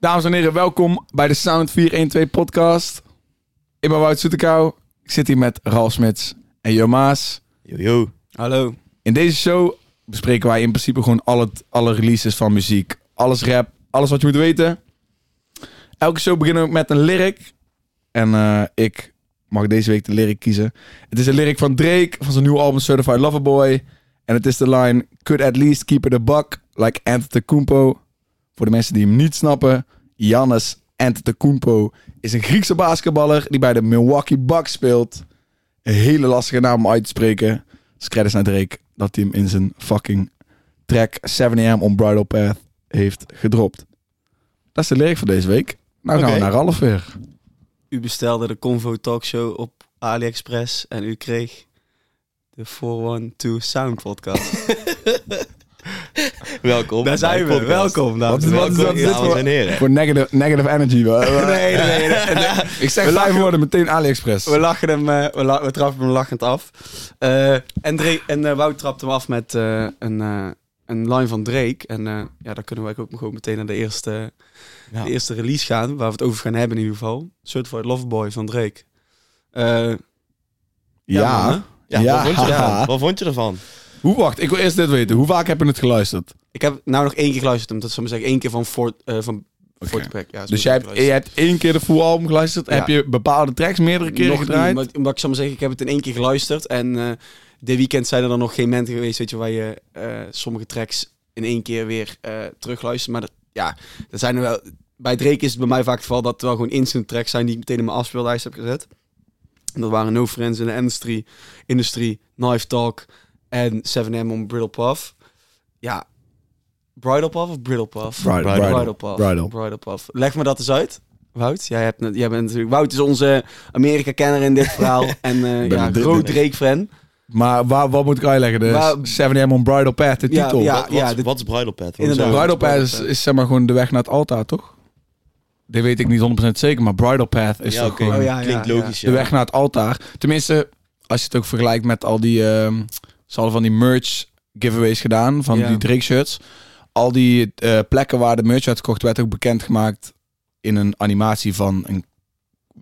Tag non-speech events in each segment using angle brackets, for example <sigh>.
Dames en heren, welkom bij de Sound 412 podcast. Ik ben Wout Soetekou. Ik zit hier met Ralf Smits en Jo Maas. Yo, yo. Hallo. In deze show bespreken wij in principe gewoon alle, alle releases van muziek. Alles rap, alles wat je moet weten. Elke show beginnen we met een lyric. En eh, ik mag deze week de lyric kiezen. Het is een lyric van Drake, van zijn nieuwe album Certified Lover Boy. En het is de line, could at least keep it a buck, like Antetokounmpo. Voor de mensen die hem niet snappen, Giannis Antetokounmpo is een Griekse basketballer die bij de Milwaukee Bucks speelt. Een hele lastige naam om uit te spreken. Dus credits naar Drake dat hij hem in zijn fucking track 7am on Bridal Path heeft gedropt. Dat is de lyric voor deze week. Nou gaan we naar Ralf weer. U bestelde de Convo Talkshow op AliExpress en u kreeg de 412 Sound Podcast. <laughs> <laughs> Welkom. Daar zijn we. Welkom, dames en Wat is- heren. wat is- voor-. Voor negative, negative energy. <laughs> Nee, nee, nee. <laughs> Ik zeg We vijf lachen- woorden meteen AliExpress. We lachen hem, eh, we, la- we trappen hem lachend af. Eh, en en eh, Wout trapt hem af met eh, een, eh, een line van Drake. En eh, ja, dan kunnen wij ook gewoon meteen naar de eerste, Ja. de eerste release gaan, waar we het over gaan hebben in ieder geval. Certified Loverboy van Drake. Eh, ja. man? Ja, Ja. Wat, vond je Ja. ervan? wat vond je ervan? Hoe wacht? Ik wil eerst dit weten. Hoe vaak heb je het geluisterd? Ik heb nou nog één keer geluisterd, omdat ik maar zeggen, één keer van Fort, eh van Oké. Fort Pack. Ja, Dus jij hebt, je hebt één keer de full album geluisterd. Ja. Heb je bepaalde tracks meerdere keren Nog niet, gedraaid? maar- omdat ik zou maar zeggen, ik heb het in één keer geluisterd. En eh dit weekend zijn er dan nog geen momenten geweest, weet je, waar je eh, sommige tracks in één keer weer eh terugluistert. Maar dat, ja, dat zijn er wel. Bij Drake is het bij mij vaak het geval dat het wel gewoon instant tracks zijn die ik meteen in mijn afspeellijst heb gezet. En dat waren No Friends in the Industry, Industry Knife Talk en 7M on Brittle Puff. Ja, Bridal Puff of Brittle Puff? Bridal, Bridal. Bridal Puff. Bridal. Bridal Puff. Leg me dat eens uit. Wout, jij, hebt, jij bent natuurlijk... Wout is onze Amerika-kenner in dit verhaal. <laughs> en eh ben ja, een groot Drake-fan. Maar waar, wat moet ik uitleggen? De Waar- 7am on Bridal Path, de Ja, titel. ja. wat, wat, dit- wat is Bridal? Wat Inderdaad. is dat? Bridal Path is, Path. is zeg maar gewoon de weg naar het altaar, toch? Dit weet ik niet 100% zeker, maar Bridal Path is Ja, gewoon Oh, ja, Klinkt ja, logisch, de weg naar het altaar. Tenminste, als je het ook vergelijkt met al die... ehm ze hadden van die merch giveaways gedaan, van Ja. die Drake shirts. Al die eh, plekken waar de merch uitgekocht werd ook bekendgemaakt in een animatie van een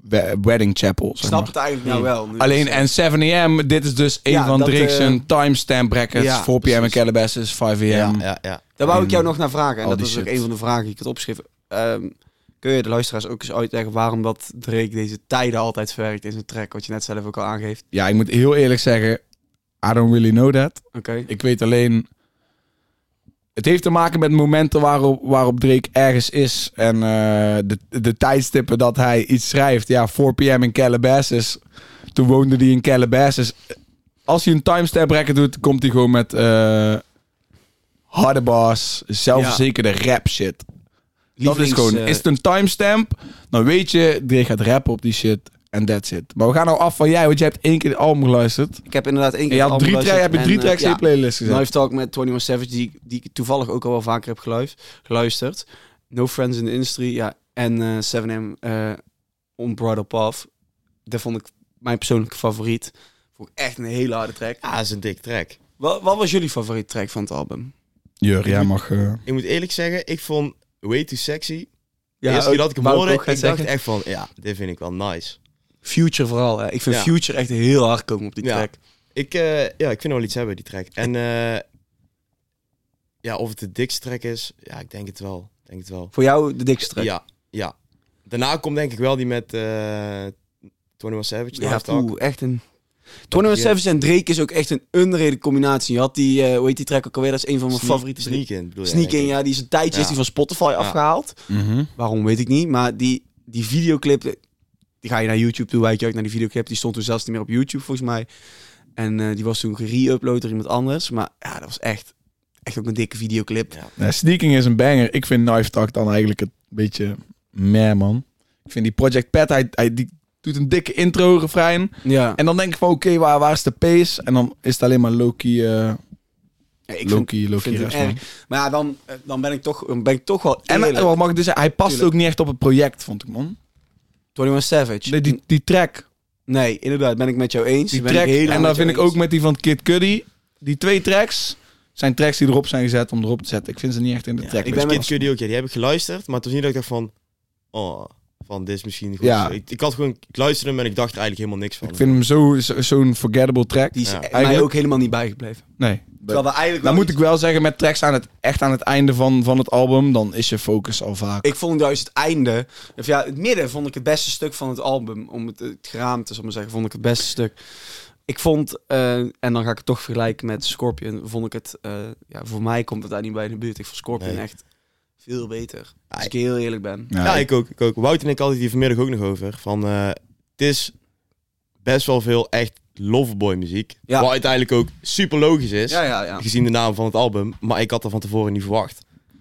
we- wedding chapel. Ik snap het eigenlijk nou wel. nu. Alleen en 7am, dit is dus een Ja, van Drake's eh, timestamp brackets. ja, 4pm en. Calabasas, 5am. Ja, ja, ja. Daar wou ik jou nog naar vragen. En dat is ook een van de vragen die ik had opgeschreven. Ehm, kun je de luisteraars ook eens uitleggen waarom dat Drake deze tijden altijd verwerkt in zijn track? Wat je net zelf ook al aangeeft. Ja, ik moet heel eerlijk zeggen, I don't really know that. Oké. Ik weet alleen... Het heeft te maken met momenten waarop, waarop Drake ergens is. En eh, de, de tijdstippen dat hij iets schrijft. Ja, 4pm in Calabasas. Toen woonde hij in Calabasas. Als hij een timestamp bracket doet, komt hij gewoon met... eh harde bars, zelfverzekerde rap shit. Dat is gewoon, eh, is het een timestamp, dan weet je, Drake gaat rappen op die shit. En that's it. Maar we gaan nou af van jij, want jij hebt één keer de album geluisterd. ik heb inderdaad één keer het had album drie, tra- heb je geluisterd drie en, tracks eh, in je playlist gezet. Live Talk met 21 Savage, die, die ik toevallig ook al wel vaker heb geluisterd. No Friends in the Industry, ja. En eh 7M eh On Bridal Path. Dat vond ik mijn persoonlijke favoriet. Vond ik echt een hele harde track. Ja, dat is een dik track. Wat, wat was jullie favoriete track van het album? Jur, jij mag... eh, Ik moet eerlijk zeggen, ik vond Way Too Sexy. Ja, eerste keer dat ik hem hoorde, ik dacht echt van, ja, dit vind ik wel nice. Future vooral. Hè. Ik vind Ja. Future echt heel hard komen op die Ja. track. Ik, eh, ja, ik vind wel iets hebben, die track. En eh, ja, of het de dikste track is, ja, ik denk het wel. Ik denk het wel. Voor jou de dikste track? Ja, ja. Daarna komt denk ik wel die met eh 21 Savage. Ja, poeh, echt een... 21 Ja. Savage en Drake is ook echt een underrated combinatie. Je had die, eh hoe heet die track ook alweer? Dat is een van mijn Sneak- favoriete Sneak in, bedoel je, Sneak in, ja, die is een tijdje is die van Spotify afgehaald. mhm. Waarom weet ik niet, maar die, die videoclip, die ga je naar YouTube toe, wijk je uit naar die videoclip. Die stond toen zelfs niet meer op YouTube volgens mij. En eh, die was toen gere-upload door iemand anders. Maar ja, dat was echt, echt ook een dikke videoclip. Ja. Ja, Sneaking is een banger. Ik vind Knife Talk dan eigenlijk het beetje meh, man. Ik vind die Project Pat, hij, hij die doet een dikke intro, refrein. Ja, En dan denk ik van, oké, waar, waar is de pace? En dan is het alleen maar Loki, eh Ja, ik vind, Loki, Loki vind hem rest, man. erg. Maar ja, dan, eh, dan ben ik toch, ben ik toch wel En eerlijk. wat mag ik dus zeggen, hij past Tuurlijk. ook niet echt op het project, vond ik, man. 21 Savage. Nee, die, die track. Nee, inderdaad, ben ik met jou eens. Die Ben track. ik helemaal En jou vind ik eens. ook met die van Kid Cudi. Die twee tracks zijn tracks die erop zijn gezet om erop te zetten. Ik vind ze niet echt in de Ja, track. ik ben met- Kid ook, ja, die heb ik geluisterd, maar het was niet dat ik dacht van, oh, van dit is misschien goed. Ja. Ik, ik had gewoon, ik luisterde hem en ik dacht er eigenlijk helemaal niks van. Ik vind hem zo- zo- zo'n forgettable track. Die is Ja. mij ook helemaal niet bijgebleven. Nee. Terwijl we eigenlijk Dan wel moet ik wel zeggen, met tracks aan het, echt aan het einde van, van het album, dan is je focus al vaak. Ik vond juist het einde, of ja, het midden vond ik het beste stuk van het album. Om het, het geraamte, zal ik maar zeggen, vond ik het beste stuk. Ik vond, eh, en dan ga ik het toch vergelijken met Scorpion, vond ik het, eh, ja, voor mij komt het daar niet bij in de buurt. Ik vond Scorpion Nee. echt veel beter. Als Ja, ik heel eerlijk ben. Ja, ik ook, ik ook. Wout en ik hadden het hier vanmiddag ook nog over. Van, eh, het is best wel veel echt Loverboy muziek. Ja. Wat uiteindelijk ook super logisch is. Ja, ja, ja. Gezien de naam van het album. Maar ik had er van tevoren niet verwacht.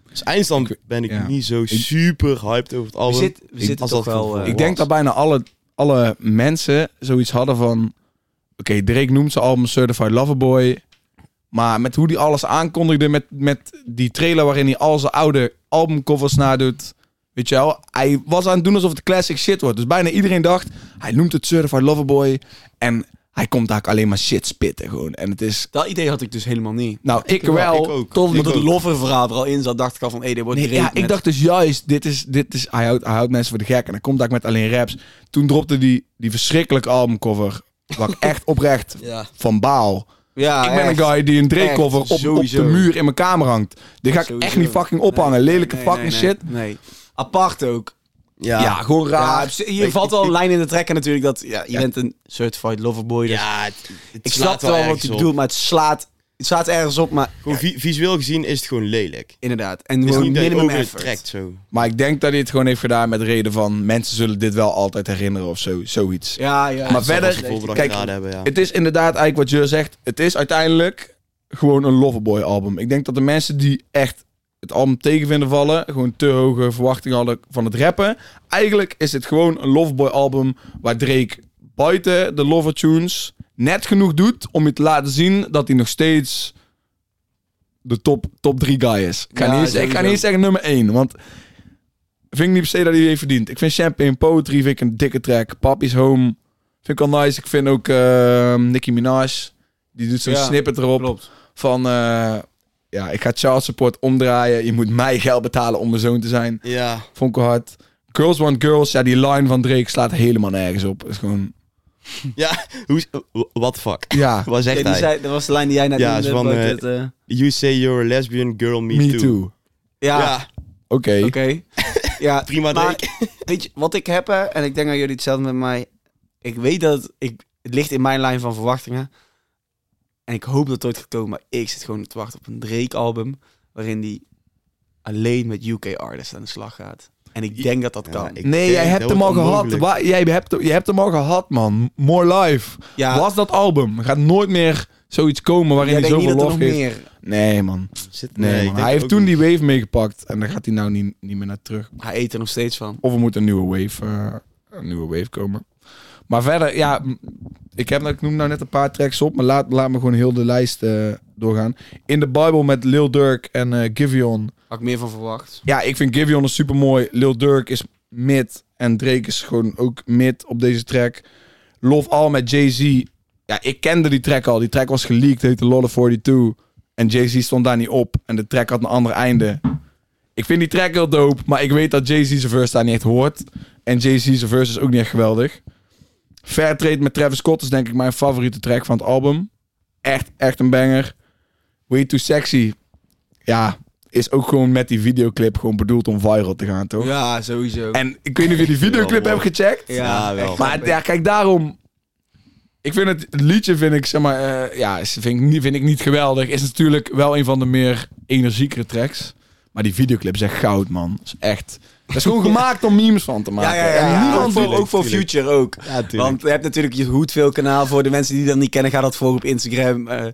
Dus eindstand ben ik ja. niet zo super hyped over het We, album. zit, we Ik- zitten als toch dat wel... eh, Ik denk dat bijna alle, alle mensen zoiets hadden van... Oké, Drake noemt zijn album Certified Loverboy. Maar met hoe hij alles aankondigde, met, met die trailer waarin hij al zijn oude albumcovers nadoet... Weet je wel, hij was aan het doen alsof het classic shit wordt. Dus bijna iedereen dacht, hij noemt het Certified Loverboy. En hij komt daar alleen maar shit spitten gewoon. En het is... Dat idee had ik dus helemaal niet. Nou, ik, wel, wel. ik ook. tot- Omdat Ik het ook. lover verhaal er al in zat, dacht ik al van, hé, dit wordt Nee, ja, ik dacht dus juist, dit is, dit is, hij, houdt, hij houdt mensen voor de gek. En dan komt daar met alleen raps. Toen dropte die, die verschrikkelijke albumcover. Waar ik <laughs> echt oprecht Ja, van baal. ja ik ben echt. een guy die een Drake-cover op, op de muur in mijn kamer hangt. Die ga ik Sowieso. echt niet fucking ophangen. Nee, Lelijke nee, fucking nee, shit. Nee, nee. Apart ook. Ja, Ja, gewoon raar. Ja, je valt wel een lijn in de trekken natuurlijk dat ja, je Ja. bent een certified loverboy. Dus ja het, het ik slaat snap wel wat je op. bedoelt, maar het slaat, het slaat ergens op, maar Gewoon vi- visueel gezien is het gewoon lelijk. inderdaad. En Het is gewoon niet dat je minimum effort. trekt zo. Maar ik denk dat hij het gewoon heeft gedaan met reden van... Mensen zullen dit wel altijd herinneren of zo, zoiets. Ja, ja. Maar verder- kijk, hebben, ja. Het is inderdaad eigenlijk wat je zegt. Het is uiteindelijk gewoon een Loverboy album. Ik denk dat de mensen die echt het album tegen vinden vallen... gewoon te hoge verwachtingen hadden van het rappen. Eigenlijk is het gewoon een Loverboy album... waar Drake buiten de Lover tunes net genoeg doet... om je te laten zien dat hij nog steeds de top, top drie guy is. Ik ga, Ja, niet, eens- ik ga sowieso. niet eens zeggen nummer één, want... Vind ik niet per se dat hij het heeft verdiend. Ik vind Champagne Poetry vind ik een dikke track. Papi's Home vind ik wel nice. Ik vind ook eh, Nicki Minaj. Die doet zo'n Ja, snippet erop Klopt. van... eh, ja, ik ga child support omdraaien. Je moet mij geld betalen om mijn zoon te zijn. Ja, Vond ik hard. Girls Want Girls, ja, die line van Drake slaat helemaal nergens op. is gewoon... ja. What the fuck? Ja, <laughs> Wat zegt Ja, hij? zei, dat was de lijn die jij net Ja, van, eh, het, eh, You say you're a lesbian girl, me, me too. too. ja, Ja, Oké. oké. <laughs> ja, prima maar Drake. <laughs> weet je, wat ik heb, hè, en ik denk dat jullie hetzelfde met mij... Ik weet dat het, ik, het ligt in mijn lijn van verwachtingen. En ik hoop dat het ooit gaat komen. Maar ik zit gewoon te wachten op een Drake-album... waarin die alleen met UK-artists aan de slag gaat. En ik denk dat dat kan. Nee, jij hebt hem al gehad. jij, hebt, je hebt hem al gehad, man. More Life. ja, Was dat album. Er gaat nooit meer zoiets komen waarin hij zoveel lof geeft. meer... Nee, man. Zit- Nee, man. Hij heeft toen niet. die wave meegepakt. En daar gaat hij nou niet, niet meer naar terug. Hij eet er nog steeds van. Of er moet een nieuwe wave, eh, een nieuwe wave komen. Maar verder, ja, ik, heb, ik noem nou net een paar tracks op, maar laat, laat me gewoon heel de lijst eh, doorgaan. In de Bible met Lil Durk en eh Giveon. Had ik meer van verwacht. Ja, ik vind Giveon is super mooi. Lil Durk is mid en Drake is gewoon ook mid op deze track. Love All met Jay-Z. Ja, ik kende die track al. Die track was geleakt, heette Lolle 42. En Jay-Z stond daar niet op. En de track had een ander einde. Ik vind die track heel dope, maar ik weet dat Jay-Z zijn verse daar niet echt hoort. En Jay-Z zijn verse is ook niet echt geweldig. Fair Trade met Travis Scott is denk ik mijn favoriete track van het album. Echt, echt een banger. Way Too Sexy. Ja, is ook gewoon met die videoclip gewoon bedoeld om viral te gaan, toch? Ja, sowieso. En ik weet niet of je die videoclip hebt gecheckt. Ja, wel. Maar ja, kijk, daarom... Ik vind het, het liedje, vind ik, zeg maar, eh, ja, vind ik, niet, vind ik niet geweldig. Is natuurlijk wel een van de meer energiekere tracks. Maar die videoclip is echt goud, man. Dat is echt... Dat is gewoon gemaakt om memes van te maken. Ja, ja, ja. En niemand ook, voor, ook voor. Future ook. Want je hebt natuurlijk je Hoedveel kanaal. Voor de mensen die dat niet kennen, ga dat volgen op Instagram. Eh,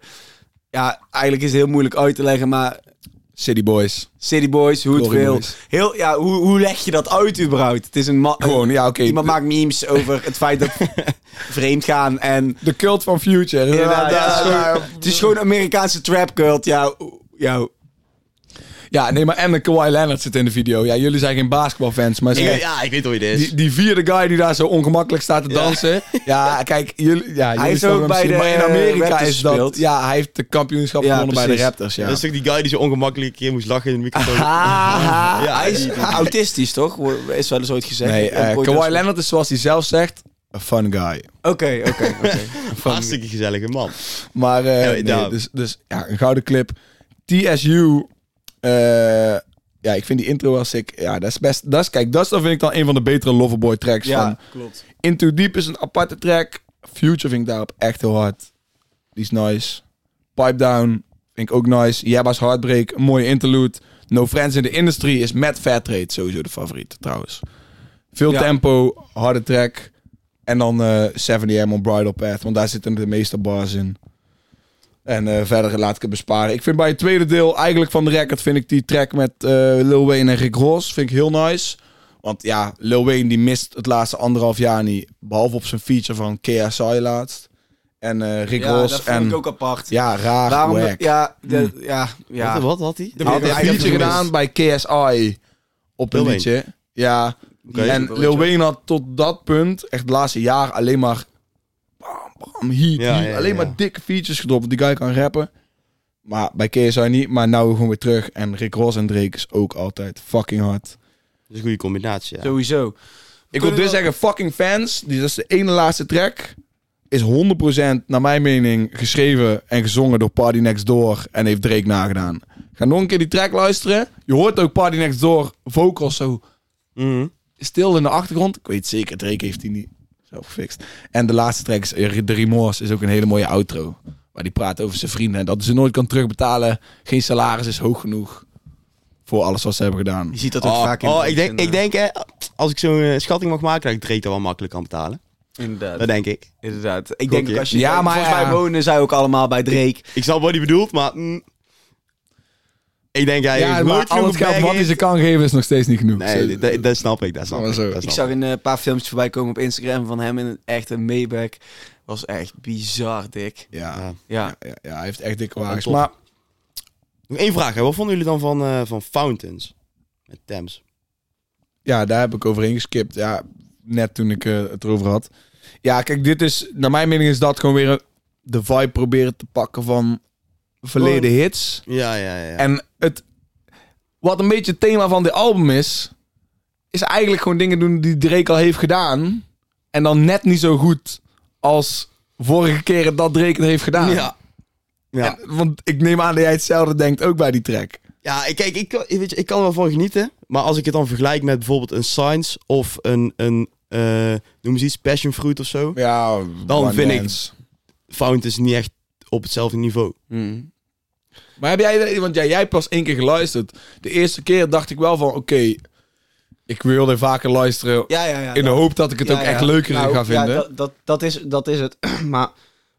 ja, eigenlijk is het heel moeilijk uit te leggen, maar City Boys. City Boys. Boys. Heel, ja, hoe, hoe leg je dat uit überhaupt? Het is een Gewoon, ja, oké. Iemand maakt memes over het feit dat <laughs> vreemd gaan en De cult van Future. Ja, Ja, het is gewoon Amerikaanse trap cult. Ja, o- ja, nee, maar en de Kawhi Leonard zit in de video. Ja, jullie zijn geen basketbalfans, maar Ja, ja, ik weet hoe je dit is. die, die vierde guy die daar zo ongemakkelijk staat te dansen. Ja, kijk, jullie, ja, jullie heeft snappen ook bij de maar in Amerika Raptors is dat... gespeeld. Ja, hij heeft de kampioenschap Ja, gewonnen bij de. Raptors, ja. Dat is toch die guy die zo ongemakkelijk een keer moest lachen in de microfoon? <laughs> Ah, Ja, hij is <laughs> autistisch, toch? Is wel eens ooit gezegd. Nee, Ook eh ooit Kawhi Leonard is zoals hij zelf zegt, een fun guy. Oké, oké, oké. <laughs> Hartstikke gezellige man. Maar eh, Ja, nee, dus, dus ja, een gouden clip. TSU, eh, ja, ik vind die intro wel sick. Ja, dat is best, dat is, kijk, dat is dan vind ik dan een van de betere Loverboy tracks van Ja, klopt. Into Deep is een aparte track. Future vind ik daarop echt heel hard. Die is nice. Pipe Down vind ik ook nice. Jabba's Heartbreak, een mooie interlude. No Friends in the Industry is met Fairtrade sowieso de favoriet trouwens. Veel Ja. tempo, harde track. En dan eh 70 M on Bridal Path, want daar zitten de meeste bars in. En eh, verder laat ik het besparen. Ik vind bij het tweede deel eigenlijk van de record vind ik die track met eh, Lil Wayne en Rick Ross vind ik heel nice. Want ja, Lil Wayne die mist het laatste anderhalf jaar niet. Behalve op zijn feature van KSI laatst. En eh, Rick Ja, Ross. dat En ik ook apart. ja, raar, Waarom? Ja, de, ja, ja. Wat, wat had hij? De- Hij had een feature gedaan bij KSI op een liedje. Ja, en Lil. Wayne had tot dat punt, echt het laatste jaar, alleen maar bam, heat, Ja, heat. ja, alleen ja. maar dikke features gedropt. want Die guy kan rappen. Maar bij KSI niet, maar nou gewoon weer terug. En Rick Ross en Drake is ook altijd fucking hard. Dat is een goede combinatie, ja. Sowieso. Ik wil dus zeggen, fucking fans. Die, dat is de ene laatste track. Is 100% naar mijn mening geschreven en gezongen door Party Next Door. En heeft Drake nagedaan. Ga nog een keer die track luisteren. Je hoort ook Party Next Door vocals zo Mhm. stil in de achtergrond. Ik weet zeker, Drake heeft die niet gefixt. En de laatste track, is, eh, The Remorse, is ook een hele mooie outro. Waar die praat over zijn vrienden. En dat ze nooit kan terugbetalen. Geen salaris is hoog genoeg. Voor alles wat ze hebben gedaan. Je ziet dat ook Oh, vaak in oh, de ik denk, en, ik denk hè, als ik zo'n eh, schatting mag maken, dat ik Drake dat wel makkelijk kan betalen. eh, Inderdaad. Dat denk ik. Inderdaad. Ik denk ook als je... Ja, maar volgens ja. mij wonen zij ook allemaal bij Drake. Ik snap wat hij bedoelt, maar... mm, ik denk, hij Ja, maar nooit al het genoeg geld wat hij ze kan geven is nog steeds niet genoeg. Nee, dat, dat snap ik. Dat snap ik. Ik zag een eh, paar filmpjes voorbij komen op Instagram van hem in een echte Maybach. Was echt bizar dik. Ja, Ja. Ja. ja, hij heeft echt dikke wagens. Maar één vraag. Hè. Wat vonden jullie dan van, eh, van Fountains? Met Thames. ja, daar heb ik overheen geskipt. Ja, net toen ik eh, het erover had. Ja, kijk, dit is, naar mijn mening is dat gewoon weer de vibe proberen te pakken van verleden hits. Ja, ja, ja. En het, wat een beetje het thema van dit album is, is eigenlijk gewoon dingen doen die Drake al heeft gedaan. En dan net niet zo goed als vorige keren dat Drake het heeft gedaan. ja. Ja. En- want ik neem aan dat jij hetzelfde denkt ook bij die track. Ja, ik- kijk, ik, kan- weet je, ik kan er wel van genieten. Maar als ik het dan vergelijk met bijvoorbeeld een Science of een, een eh, noem eens iets, Passion Fruit of zo. Ja, Dan vind ik- Dance. Fountains niet echt op hetzelfde niveau. Mm. Maar heb jij, want jij, jij hebt pas één keer geluisterd. De eerste keer dacht ik wel van, oké, ik wilde vaker luisteren. Ja, ja, ja. in de dat- hoop dat ik het ook echt leuker Nou, ga ja, vinden. dat, dat, dat, is, dat is het. <clears throat> maar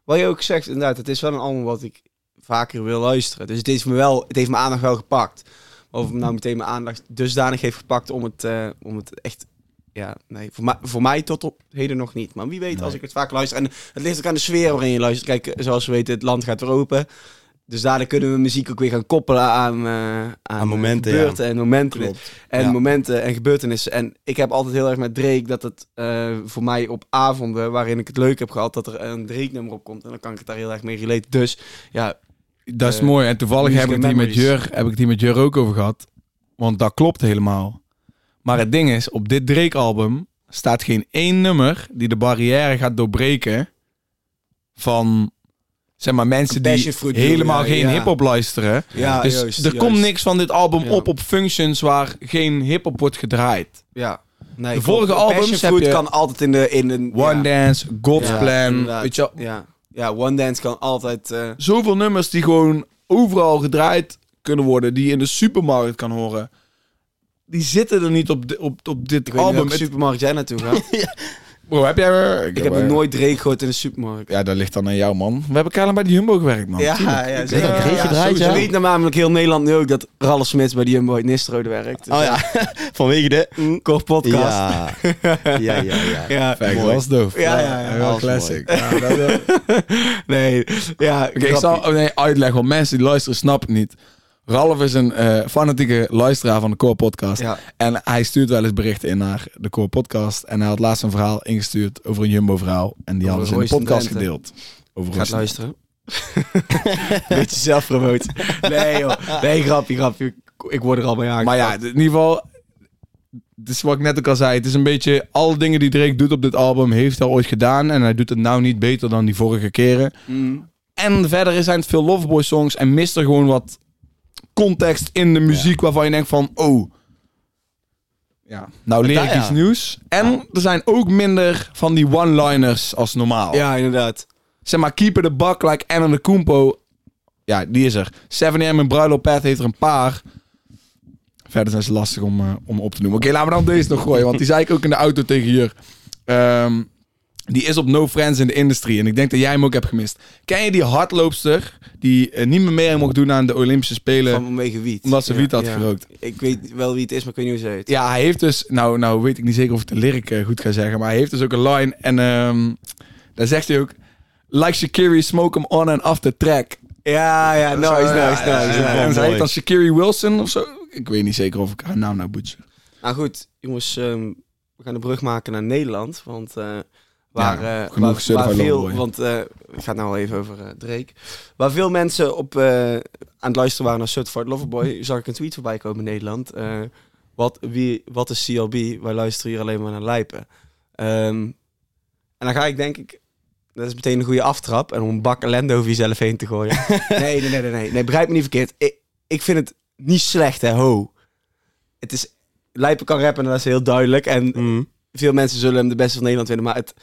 wat je ook zegt, inderdaad, het is wel een album wat ik vaker wil luisteren. Dus het heeft me wel, het heeft mijn aandacht wel gepakt. Of het nou meteen mijn aandacht dusdanig heeft gepakt om het, eh, om het echt... Ja, nee, voor mij, voor mij tot op heden nog niet. Maar wie weet, Nee. als ik het vaak luister... En het ligt ook aan de sfeer waarin je luistert. Kijk, zoals we weten, het land gaat weer open. Dus daardoor kunnen we muziek ook weer gaan koppelen aan, eh, aan, momenten, eh, gebeurten en momenten. Klopt. En Ja. momenten en gebeurtenissen. En ik heb altijd heel erg met Drake dat het eh, voor mij op avonden waarin ik het leuk heb gehad, dat er een Drake nummer op komt. En dan kan ik het daar heel erg mee relaten. Dus ja, Dat is mooi. En toevallig heb ik, hier met. Jur, heb ik hier met Jur ook over gehad. Want dat klopt helemaal. Maar het ding is, op dit Drake-album staat geen één nummer die de barrière gaat doorbreken van, zeg maar, mensen die helemaal geen ja. hip-hop luisteren. ja dus juist, er juist. komt niks van dit album Ja. op op functions waar geen hip-hop wordt gedraaid. Ja. Nee, De vorige albums heb je- kan altijd in de... In een, One ja. Dance, God's Ja, Plan, weet je. Ja. ja, One Dance kan altijd... eh, Zoveel nummers die gewoon overal gedraaid kunnen worden, die je in de supermarkt kan horen. Die zitten er niet op, op, op dit ik weet niet album. welke supermarkt jij naartoe gaat. <laughs> <laughs> Bro, heb jij er... ik heb nog nooit Drake gehoord in de supermarkt. Ja, dat ligt dan aan jou, man. We hebben keihard bij de Jumbo gewerkt, man. Ja, Tuurlijk. ja, zeker. ja, weet namelijk heel Nederland nu ook dat Ralf Smits bij de Jumbo uit Nistrode werkt. Dus Oh ja, <laughs> vanwege de... mm, Kort podcast. Ja. <laughs> ja, ja, ja. ja. Is doof. Ja, ja, ja. Wel classic. Dat, eh, <laughs> Nee, ja. Oké, ik zal oh nee, uitleggen, want mensen die luisteren snappen het niet. Ralf is een eh, fanatieke luisteraar van de Core Podcast. Ja. En hij stuurt wel eens berichten in naar de Core Podcast. En hij had laatst een verhaal ingestuurd over een Jumbo-verhaal. En die hadden ze in de podcast Drenthe. gedeeld. Over Gaat luisteren. <laughs> Beetje zelf promoten. Nee joh. Nee, grapje, grapje. Ik word er al mee aan. Maar ja, in ieder geval... Het is wat ik net ook al zei. Het is een beetje... Alle dingen die Drake doet op dit album heeft hij ooit gedaan. En hij doet het nou niet beter dan die vorige keren. Mm. En verder zijn het veel Loveboy songs. En mist er gewoon wat context in de muziek. Waarvan je denkt van... Oh... Ja, nou leer ik ja. iets nieuws. En er zijn ook minder van die one-liners als normaal. Ja, inderdaad. Zeg maar, Keep It a Buck like Anna de Kumpo. Ja, die is er. 7am en Bruilo Path heeft er een paar. Verder zijn ze lastig om, eh, om op te noemen. Oké, laten we dan deze nog gooien. Want die zei ik ook in de auto tegen Jur. Ehm, die is op No Friends in the Industry. En ik denk dat jij hem ook hebt gemist. Ken je die hardloopster die eh, niet meer mee mocht doen aan de Olympische Spelen? Van vanwege wiet. Omdat ze wiet had ja. gerookt. Ik weet wel wie het is, maar ik weet niet hoe ze heet. Ja, hij heeft dus... Nou, nou weet ik niet zeker of ik de lyric eh, goed ga zeggen. Maar hij heeft dus ook een line. En ehm, daar zegt hij ook... Like Shakiri, smoke him on and off the track. Ja, ja, nice, nice, ja, nice. ja, nice. ja, En zij mooi. heet dan Shakiri Wilson of zo. Ik weet niet zeker of ik haar naam nou butcher. Nou goed, jongens, ehm, we gaan de brug maken naar Nederland. Want eh, waar, Ja, eh, genoeg waar, Certified waar veel, want eh het gaat nou even over eh, Drake. Waar veel mensen op aan het luisteren waren naar Certified Loverboy, <laughs> zag ik een tweet voorbij komen in Nederland. Wat, wie, wat is CLB? Wij luisteren hier alleen maar naar Lijpen. Ehm, en dan ga ik denk ik, dat is meteen een goede aftrap, en om een bak ellende over jezelf heen te gooien. <laughs> nee, nee, nee, nee, nee, nee, begrijp me niet verkeerd. Ik, ik vind het niet slecht, hè, ho. Het is, Lijpen kan rappen, en dat is heel duidelijk. En Mm. veel mensen zullen hem de beste van Nederland vinden. Maar het,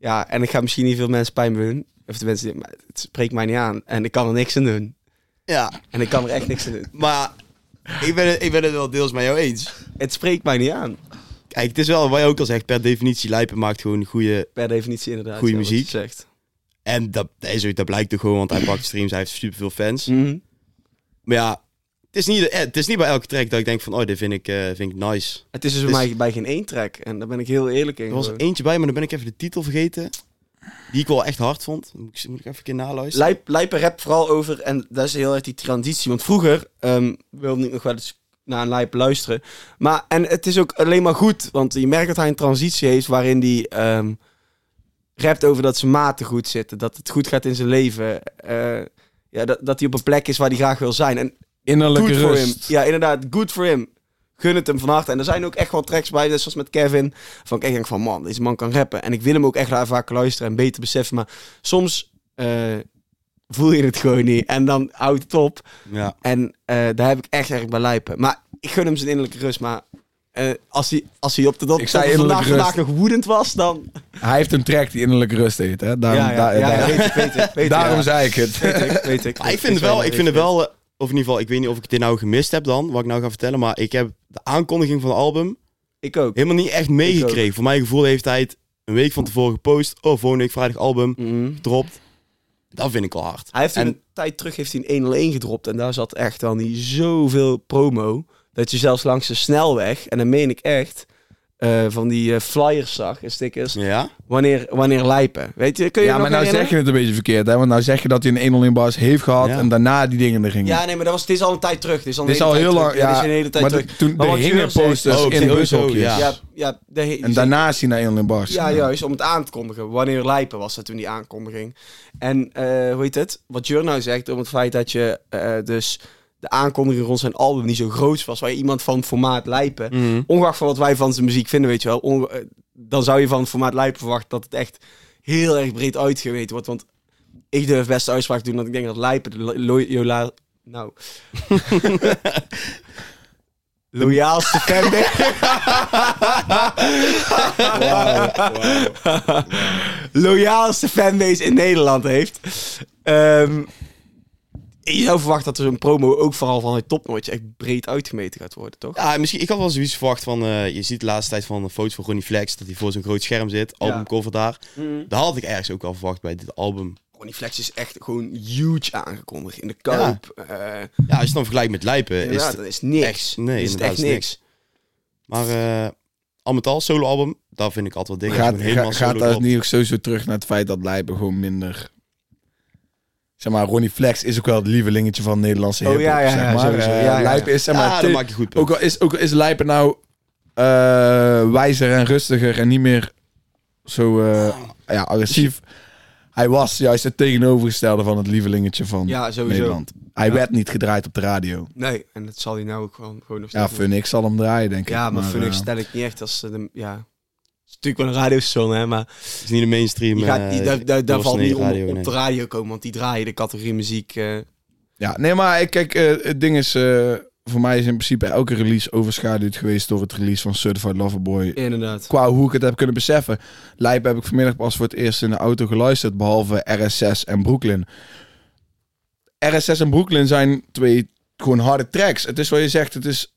ja, en ik ga misschien niet veel mensen pijn doen. Of de mensen, maar het spreekt mij niet aan. En ik kan er niks aan doen. Ja, En ik kan er echt niks aan doen. <laughs> maar ik ben, het, ik ben het wel deels met jou eens. Het spreekt mij niet aan. Kijk, het is wel wat je ook al zegt, per definitie Lijpen maakt gewoon goede... Per definitie inderdaad. Ja, wat muziek. Zegt. En dat, dat, is ook, dat blijkt toch gewoon, want hij pakt streams, hij heeft superveel fans. Mhm. Maar ja, het is, niet, eh, het is niet bij elke track dat ik denk van, oh, dit vind ik, eh, vind ik nice. Het is dus bij Dus- mij bij geen één track. En daar ben ik heel eerlijk in. Er was er eentje bij, maar dan ben ik even de titel vergeten. Die ik wel echt hard vond. Moet ik, moet ik even een keer naluisteren? Lijp, Lijpen rap vooral over, en dat is heel erg die transitie. Want vroeger ehm, wilde ik nog wel eens naar een Lijp luisteren. Maar, en het is ook alleen maar goed, want je merkt dat hij een transitie heeft waarin hij ehm, rapt over dat zijn maten goed zitten. Dat het goed gaat in zijn leven. eh, ja, dat, dat hij op een plek is waar hij graag wil zijn. En Innerlijke good for him. rust. Ja, inderdaad, good for him. Gun het hem van harte. En er zijn ook echt wel tracks bij, zoals met Kevin. Van ik denk van, man, deze man kan rappen. En ik wil hem ook echt vaak luisteren en beter beseffen. Maar soms eh, voel je het gewoon niet. En dan houdt het op. Ja. En eh, daar heb ik echt erg bij lijpen. Maar ik gun hem zijn innerlijke rust. Maar eh, als, hij, als hij op de dop zei vandaag, vandaag nog woedend was, dan... Hij heeft een track die innerlijke rust heet. Hè? Daarom, ja, ja, daar- ja, ja, daar- weet ik, weet ik, weet ik, daarom ja. zei ik het. Weet ik, weet ik. Maar ik vind het wel, ik vind het wel, of in ieder geval, ik weet niet of ik dit nou gemist heb dan, wat ik nou ga vertellen, maar ik heb de aankondiging van het album Ik ook. helemaal niet echt meegekregen. Voor mijn gevoel heeft hij het een week van tevoren gepost. Oh, volgende week vrijdag album, Mhm. gedropt. Dat vind ik al hard. Hij heeft En- een tijd terug heeft hij een 101 gedropt. En daar zat echt wel niet zoveel promo. Dat je zelfs langs de snelweg, en dan meen ik echt, eh, van die eh, flyers zag en stickers. Ja? Wanneer, wanneer lijpen. Weet je, kun je Ja, maar nou zeg herinneren? je het een beetje verkeerd. Hè? Want nou zeg je dat hij een 1 in bars heeft gehad. Ja. En daarna die dingen er gingen. Ja, nee, maar dat was, het is al een tijd terug. Het is al, een is al heel lang. Ja, Ja, is een hele tijd maar terug. de- toen Maar de hingen posters Oh, in de zo, bushokjes. ja. Ja, de, En daarna is hij naar 1 in bars. Ja, juist, om het aan te kondigen. Wanneer lijpen was dat toen die aankondiging. En eh, hoe heet het? Wat Jur nou zegt, om het feit dat je dus de aankondiging rond zijn album niet zo groot was, waar je iemand van formaat lijpen, Mhm. ongeacht van wat wij van zijn muziek vinden, weet je wel, eh, dan zou je van formaat lijpen verwachten dat het echt heel erg breed uitgeweten wordt. Want ik durf best de uitspraak te doen dat ik denk dat lijpen de nou... <laughs> Loyaalste fanbase. Loyaalste fanbase in Nederland heeft. Ehm, je zou verwachten dat er zo'n promo ook vooral van het topnotje echt breed uitgemeten gaat worden, toch? Ja, misschien, ik had wel zoiets verwacht van, eh, je ziet de laatste tijd van de foto's van Ronnie Flex, dat hij voor zo'n groot scherm zit, albumcover daar. Dat had ik ergens ook wel verwacht bij dit album. Ronnie Flex is echt gewoon huge aangekondigd in de koop. Eh, Ja, als je het dan vergelijkt met Lijpen, is het dat is niks. echt- nee, is het echt is niks. Maar eh al met al, solo-album, daar vind ik altijd wel dik. Gaat, gaat, solo dropt. niet ook sowieso terug naar het feit dat Lijpen gewoon minder zeg maar, Ronnie Flex is ook wel het lievelingetje van Nederlandse Oh, hip ja, ja, ja, zeg maar. sowieso. Eh, Ja, ja. Is, zeg maar, ja, dat maak je goed. ook, al is, ook al is Lijpen nou eh, wijzer en rustiger en niet meer zo eh, ja, agressief. Hij was juist het tegenovergestelde van het lievelingetje van Ja, sowieso. Nederland. Hij Ja. werd niet gedraaid op de radio. Nee, en dat zal hij nou ook gewoon, gewoon nog Ja, steeds doen. Phoenix zal hem draaien, denk ik. Ja, maar, eh, stel ik niet echt als... eh, de, ja, is natuurlijk wel een radiostation, hè, maar Het is niet de mainstream. die gaat, eh, die, daar, daar, daar valt niet om radio, op nee. de radio komen, want die draaien de categorie muziek. eh, Ja, nee, maar ik- kijk, eh, het ding is... eh, voor mij is in principe elke release overschaduwd geweest door het release van Certified Lover Boy. inderdaad. Qua hoe ik het heb kunnen beseffen. Lijp heb ik vanmiddag pas voor het eerst in de auto geluisterd, behalve RS6 en Brooklyn. RS6 en Brooklyn zijn twee gewoon harde tracks. Het is wat je zegt, het is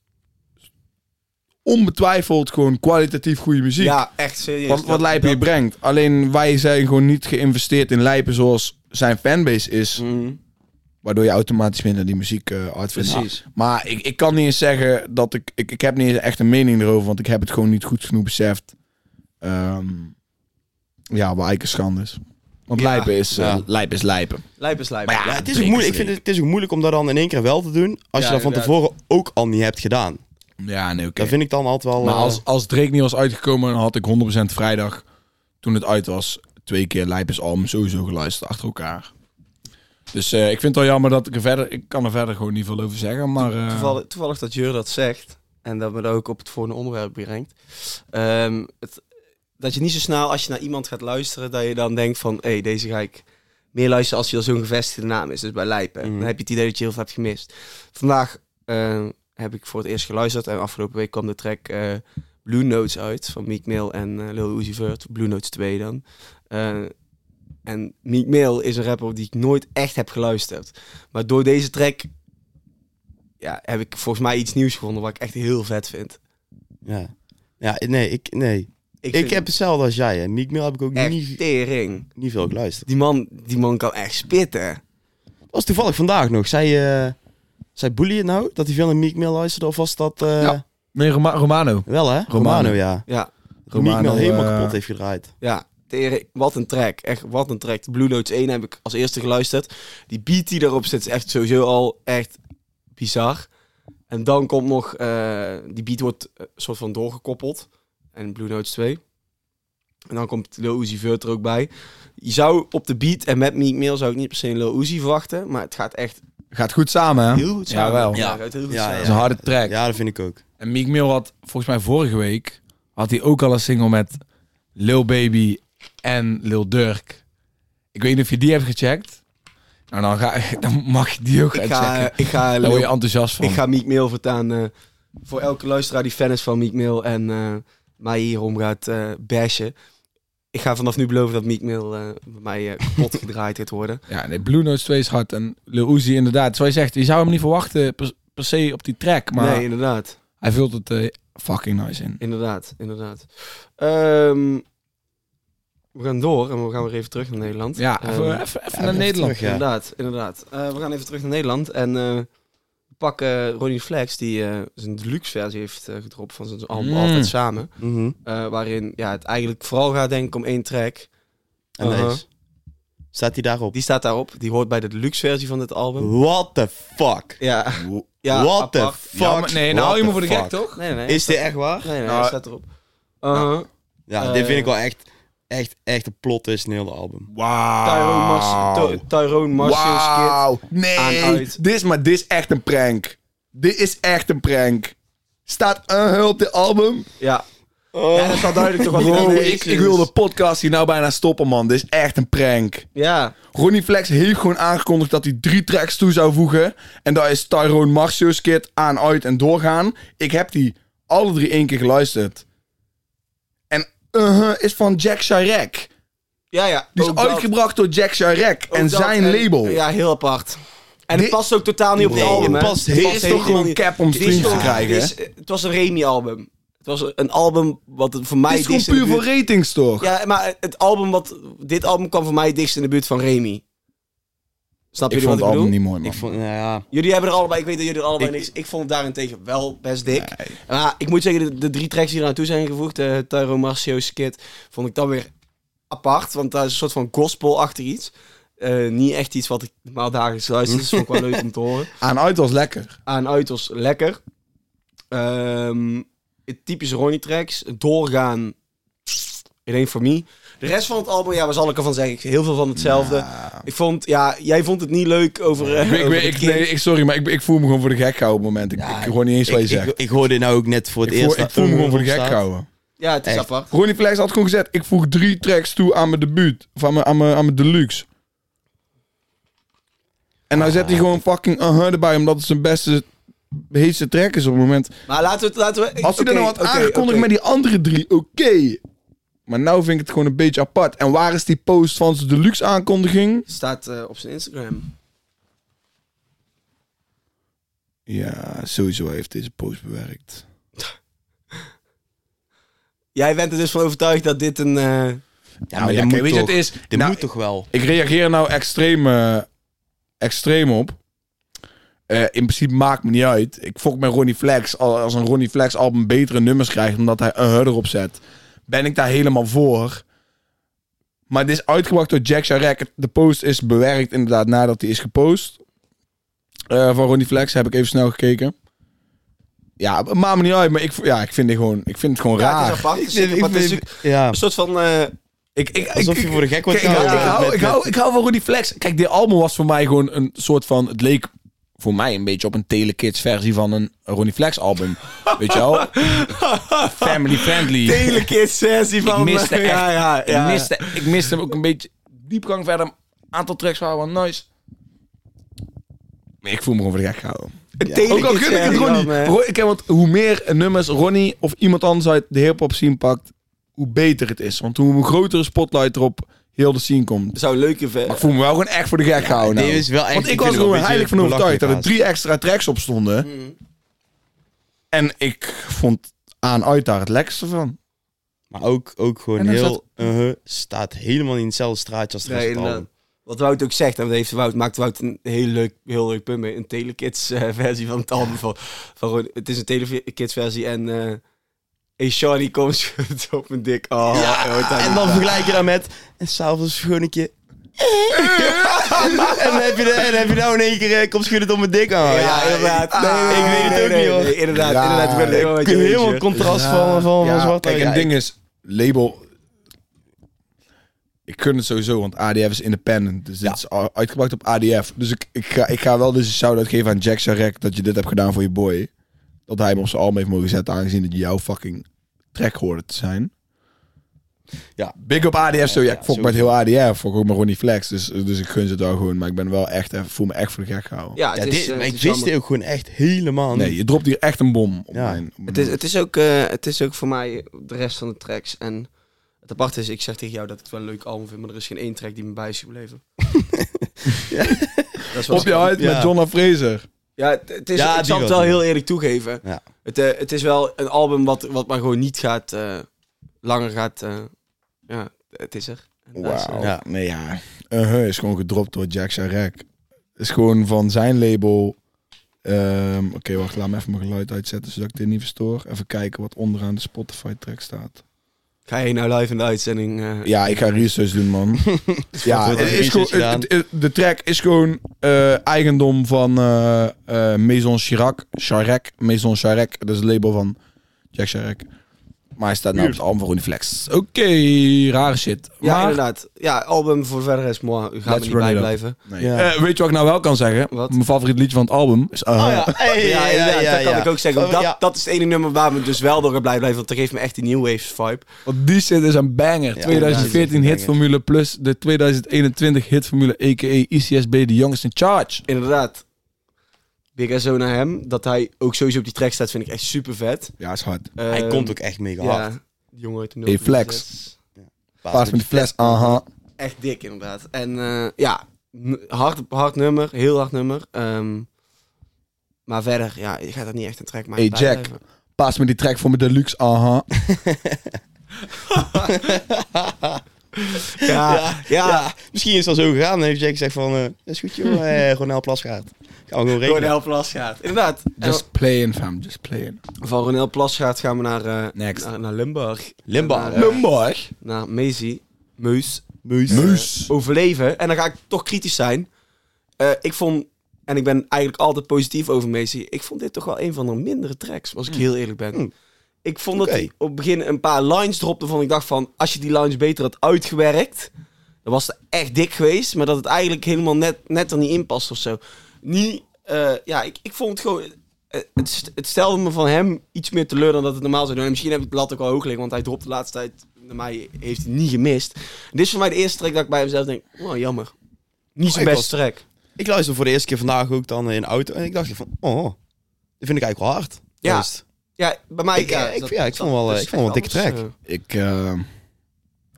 onbetwijfeld gewoon kwalitatief goede muziek. Ja, echt serieus. wat, wat Dat- Lijpen je brengt. Alleen wij zijn gewoon niet geïnvesteerd in Lijpen zoals zijn fanbase is. Mhm, Waardoor je automatisch minder die muziek eh hard vindt. Precies. Maar ik, ik kan niet eens zeggen dat ik, ik... Ik heb niet eens echt een mening erover, want ik heb het gewoon niet goed genoeg beseft. Ehm, ja, waar eigenlijk een schande is. Want Ja, lijpen is, eh, ja. lijpen is lijpen. Lijp is lijp. Maar ja, Ja, het is ook moeilijk. Ik vind het, het is ook moeilijk om dat dan in één keer wel te doen. Als Ja, je dat van inderdaad. tevoren ook al niet hebt gedaan. Ja, nee, oké. Dat vind ik dan altijd wel... Maar eh, als, als Drake niet was uitgekomen, dan had ik 100% vrijdag, toen het uit was, twee keer Lijpes album sowieso geluisterd achter elkaar. Dus eh, ik vind het wel jammer dat ik er verder... Ik kan er verder gewoon niet veel over zeggen, maar... eh, Toevallig, toevallig dat Jur dat zegt en dat me dat ook op het volgende onderwerp brengt. Ehm, het, dat je niet zo snel als je naar iemand gaat luisteren, dat je dan denkt van, hé, hey, deze ga ik meer luisteren als je al zo'n gevestigde naam is. Dus bij Lijpen. Mhm. Dan heb je het idee dat je heel veel hebt gemist. Vandaag eh, heb ik voor het eerst geluisterd en afgelopen week kwam de track eh, Blue Notes uit van Meek Mill en eh, Lil Uzi Vert. Blue Notes 2 dan. Eh, en Meek Mill is een rapper die ik nooit echt heb geluisterd. Maar door deze track ja, heb ik volgens mij iets nieuws gevonden wat ik echt heel vet vind. Ja. ja, nee, ik, nee. Ik, heb hetzelfde als jij. Hè. Meek Mill heb ik ook niet, tering. niet veel geluisterd. Die man, die man kan echt spitten. Dat was toevallig vandaag nog. Zei, Bully het nou? Dat hij veel naar Meek Mill luisterde? Of was dat... eh, Ja. Nee, Roma- Romano. Wel hè? Romano. Romano, ja. Ja, Meek Mill helemaal eh, kapot heeft gedraaid. ja. Wat een track. Echt, wat een track. Blue Notes 1 heb ik als eerste geluisterd. Die beat die daarop zit is echt sowieso al echt bizar. En dan komt nog... eh, die beat wordt een soort van doorgekoppeld. En Blue Notes 2. En dan komt Lil Uzi Vert er ook bij. Je zou op de beat en met Meek Mill zou ik niet per se een Lil Uzi verwachten. Maar het gaat echt Gaat goed samen, hè? heel goed samen. Jawel. Ja, gaat heel goed Ja, samen. Dat is een harde track. Ja, dat vind ik ook. En Meek Mill had volgens mij vorige week had hij ook al een single met Lil Baby en Lil Durk. Ik weet niet of je die hebt gecheckt. Nou, dan, ga, <laughs> dan mag je die ook gaan Ik ga, checken. ik ga, Daar word je enthousiast van. ik ga Meek Mill vertaan eh, voor elke luisteraar die fan is van Meek Mill en eh, mij hierom gaat eh bashen. Ik ga vanaf nu beloven dat Meek Mill eh, bij mij eh, kapot <laughs> gedraaid gaat worden. Ja, nee, Blue Notes 2 is hard. En Lil Uzi inderdaad. Zoals je zegt, je zou hem niet verwachten per, per se op die track. Maar nee, inderdaad. hij vult het eh, fucking nice in. Inderdaad, inderdaad. Ehm, we gaan door en we gaan weer even terug naar Nederland. Ja, Ehm, even, even, even naar Nederland. terug, ja. Inderdaad, inderdaad. We gaan even terug naar Nederland en pakken Ronnie Flex, die eh, zijn deluxe versie heeft eh, gedropt van zijn album Mm. Altijd Samen. Mhm. Eh, waarin ja, het eigenlijk vooral gaat denk ik om één track. En Uh-huh. deze? Staat hij daarop? Die staat daarop. Die hoort bij de deluxe versie van dit album. What the fuck? Ja. ja What the fuck? Ja, maar nee, nou hou je me voor de gek, toch? Nee, nee, nee. Is dit echt waar? Nee, nee, nee, Nou, hij staat erop. Uh-huh. Ja, dit vind ik wel echt, echt, echt een plot twist in het hele album. Tyrone Wauw. Ty- Tyrone Marshall skit. Wauw. Nee. Aan uit. Dit is, maar dit is echt een prank. Dit is echt een prank. Staat een op dit album? Ja. ja, dat is wel duidelijk toch wat Bro, hij ik, ik wil de podcast hier nou bijna stoppen, man. Dit is echt een prank. Ja. Ronnie Flex heeft gewoon aangekondigd dat hij drie tracks toe zou voegen. En dat is Tyrone Marcio's Kid aan, uit en doorgaan. Ik heb die alle drie één keer geluisterd. En uh is van Jack Chirac. Ja, ja. Die is dat- uitgebracht door Jack Chirac en dat zijn label. Ja, heel apart. En Dit- het past ook totaal niet op Nee, het album, het hè? past- Het past is toch helemaal gewoon niet. cap om streams te krijgen? is- Het was een Remy-album. Het was een album wat voor mij Dit is gewoon puur voor ratings, toch? Ja, maar het album wat... Dit album kwam voor mij dichtst in de buurt van Remy. Snap ik jullie vond wat het ik album niet mooi, man. Ik vond, nou ja, Jullie hebben er allebei... Ik weet dat jullie er allebei Ik- niks... Ik vond het daarentegen wel best dik. Nee. Maar ik moet zeggen, de, de drie tracks die er naartoe zijn gevoegd... Uh, Tyro Marcio's Kid... Vond ik dan weer apart. Want dat is een soort van gospel-achtig iets. Eh, niet echt iets wat ik normaal dagelijks luister. Dus vond ik wel leuk om te horen. <laughs> Aan uit was lekker. Aan uit was lekker. Ehm, het typische Ronnie tracks. Doorgaan. It ain't for me. De rest van het album, ja, wat zal ik ervan zeggen? Heel veel van hetzelfde. Ja. Ik vond, ja, jij vond het niet leuk over. eh, Ik, over ik, nee, ik, sorry, maar ik, ik voel me gewoon voor de gek gehouden op het moment. Ik, Ja, ik hoor niet eens wat je ik, zegt. ik, ik hoorde nou ook net voor Ik het voel, eerst... ik voel me gewoon voor de gek gehouden. Ja, het is Echt. apart. Ronnie Flex had gewoon gezegd, ik voeg drie tracks toe aan mijn debuut. Of aan mijn, aan mijn, aan mijn deluxe. En nou zet hij gewoon fucking uh erbij, omdat het zijn beste, heetste track is op het moment. Maar laten we het. Laten we, Als hij er oké, nou had aangekondigd met die andere drie, oké. Maar nou vind ik het gewoon een beetje apart. En waar is die post van zijn deluxe aankondiging? Staat eh, op zijn Instagram. Ja, sowieso heeft deze post bewerkt. <laughs> Jij bent er dus van overtuigd dat dit een. eh, Ja, Nou maar ja, kijk, moet weet je, het is... dit nou, moet toch wel? Ik reageer nou extreem, eh, extreem op. Eh, in principe maakt me niet uit. Ik fok met Ronnie Flex. Al- Als een Ronnie Flex album betere nummers krijgt omdat hij een hurder op zet, ben ik daar helemaal voor. Maar dit is uitgebracht door Jack Sharek. De post is bewerkt inderdaad nadat hij is gepost. Eh, van Ronnie Flex heb ik even snel gekeken. Ja, het maakt me niet uit, maar ik, ja, ik, vind, het gewoon, ik vind het gewoon ja, het raar. is apart. Ik Het is zeker vind-. Het ja, een soort van. eh, Ik, ik, alsof ik- je voor de gek wordt ik, hou, gehouden. ik, hou, ik, hou, ik hou van Rudy Flex. Kijk, dit album was voor mij gewoon een soort van... Het leek voor mij een beetje op een Telekids versie van een Ronnie Flex album. Weet je wel? <laughs> Family friendly. Telekids versie ik van. miste echt, ja, ja, ja. Ik, miste, ik miste ook een beetje diepgang verder. Een aantal tracks waren wel nice. Maar ik voel me gewoon voor de gek gehouden. Ook al gun ik het Ronnie. eh, ik heb, want hoe meer nummers Ronnie of iemand anders uit de hip-hop scene pakt, hoe beter het is. Want hoe een grotere spotlight erop heel de scene komt. zou een leuke. ver- Maar ik voel me wel gewoon echt voor de gek gehouden. dit nou. is wel echt- Want ik, was er gewoon heilig van overtuigd dat er drie extra tracks op stonden. Mm. En ik vond aan uit daar het lekkerste van. Maar ook, ook gewoon dan heel... uh staat helemaal in hetzelfde straatje als de Nee, rest van het inderdaad. album. Wat Wout ook zegt, en dat heeft Wout, maakt Wout een heel leuk, heel leuk punt mee. Een Telekids eh, versie van het album. Van, van, gewoon- het is een Telekids versie en... eh Hey Shawty komt schudden <laughs> op mijn dik. Oh, je hoort dat En niet. dan vergelijk je dat met... En s'avonds gewoon een keer... en, dan heb je de, en dan heb je nou in één keer... eh, Kom schudden op mijn dik aan. Ja, inderdaad. Nee, nee, ik weet het nee, ook nee, niet, hoor. nee, inderdaad, Ja, inderdaad. Ik ben het helemaal met je eens, Helemaal joh. contrast van, van, van zwart. kijk, Ja, een ding is, label... Ik kun het sowieso, want ADF is independent. Dus dit Ja. is uitgebracht op ADF. Dus ik, ik, ga, ik ga wel dus een shout-out geven aan Jack Sharek dat je dit hebt gedaan voor je boy. Dat hij hem op zijn album heeft mogen zetten, aangezien het jouw fucking track hoorde te zijn. Ja. Big up ADF, zo. Ja, Ja, ik fok met heel ADF. Fok ook met Ronnie Flex. Dus, dus ik gun ze het wel gewoon. Maar ik ben wel echt, even- voel me echt voor de gek gehouden. Ja, Ja, is, dit, eh, maar ik is wist ook gewoon echt helemaal Nee, je dropt hier echt een bom op Ja. mijn... op Het is, het, is ook, eh, het is ook voor mij de rest van de tracks. En het aparte is, ik zeg tegen jou dat ik het wel een leuk album vind, maar er is geen één track die me bij is gebleven. <laughs> <laughs> Dat is wel op je uit Ja. met Jonna Fraser. Ja, het, het is, Ja, ik zal het wel, heel eerlijk toegeven. Ja. Het, eh, het is wel een album wat, wat maar gewoon niet gaat, eh, langer gaat, eh, ja, het is er. Wauw. eh, Ja. Nee, ja. Uh is gewoon gedropt door Jack Sharek. Is gewoon van zijn label. Ehm, Oké, wacht, laat me even mijn geluid uitzetten zodat ik dit niet verstoor. Even kijken wat onderaan de Spotify track staat. Ga je nou live in de uitzending? eh, Ja, ik ga research doen, man. <laughs> ja, is gewoon, research gedaan? het- het- de track is gewoon eh, eigendom van eh, Maison Chirac. Charek. Maison Charek. Dat is het label van Jack Sharek. Maar hij staat nou op het album van Ronnie Flex. Oké, rare shit. Ja, maar, inderdaad. Ja, album voor verder is mooi. Gaan we Let's niet bij blijven. Nee. Ja. Eh, weet je wat ik nou wel kan zeggen? Wat? Mijn favoriet liedje van het album is... uh, Oh ja, <laughs> hey, Ja, inderdaad, dat kan ik ook zeggen. Oh, dat, ja. dat is het ene nummer waar we dus wel door blij blijven. Want dat geeft me echt die New Waves vibe. Want die shit is een banger. Ja, 2014 ja, hitformule plus de 2021 hitformule a.k.a. ICSB The Youngest in Charge. Inderdaad. Big SO naar hem. Dat hij ook sowieso op die track staat, vind ik echt super vet. Ja, is hard. Hij komt ook echt mega hard. Ja, die jongen uit de Hey, Flex. 036. Paas met die fles, aha. Echt dik inderdaad. En eh, ja, n- hard, hard nummer. Heel hard nummer. Ehm, maar verder, ja, je gaat er niet echt een track maken. Hey, Jack. Paas met die track voor mijn deluxe, aha. <laughs> Ja, Ja, ja. ja. misschien is dat zo gegaan. Dan heeft Jack gezegd van... eh is goed joh, eh, Ronel Plasgaard. Ronel. Plasgaard. Inderdaad. Just playing, fam. Just playing. Van Ronel Plasgaard gaan we naar, eh, Next. naar, naar Limburg. Limburg. Naar, eh, Limburg. naar Maisie. Meus. Meus. Meus. overleven. En dan ga ik toch kritisch zijn. Eh, ik vond, en ik ben eigenlijk altijd positief over Macy. Ik vond dit toch wel een van de mindere tracks, als ik heel eerlijk ben. Hmm. Ik vond dat hij op het begin een paar lines dropte van ik dacht van, als je die lines beter had uitgewerkt, dan was het echt dik geweest. Maar dat het eigenlijk helemaal net, net er niet in past of zo. Niet, eh, ja, ik, ik vond het gewoon, eh, het, het stelde me van hem iets meer teleur dan dat het normaal zou doen. En misschien heb ik het lat ook wel hoog liggen, want hij dropt de laatste tijd, naar mij heeft hij niet gemist. Dit is voor mij de eerste track dat ik bij mezelf denk, oh jammer. Niet zijn Oh, ik beste track. Ik luisterde voor de eerste keer vandaag ook dan in de auto. En ik dacht van, oh, dit vind ik eigenlijk wel hard. Ja. Juist. Ja, bij mij... Ik, eh, ik- ja, ik vond wel, dat ik vond wel een dikke eh, Ik, eh,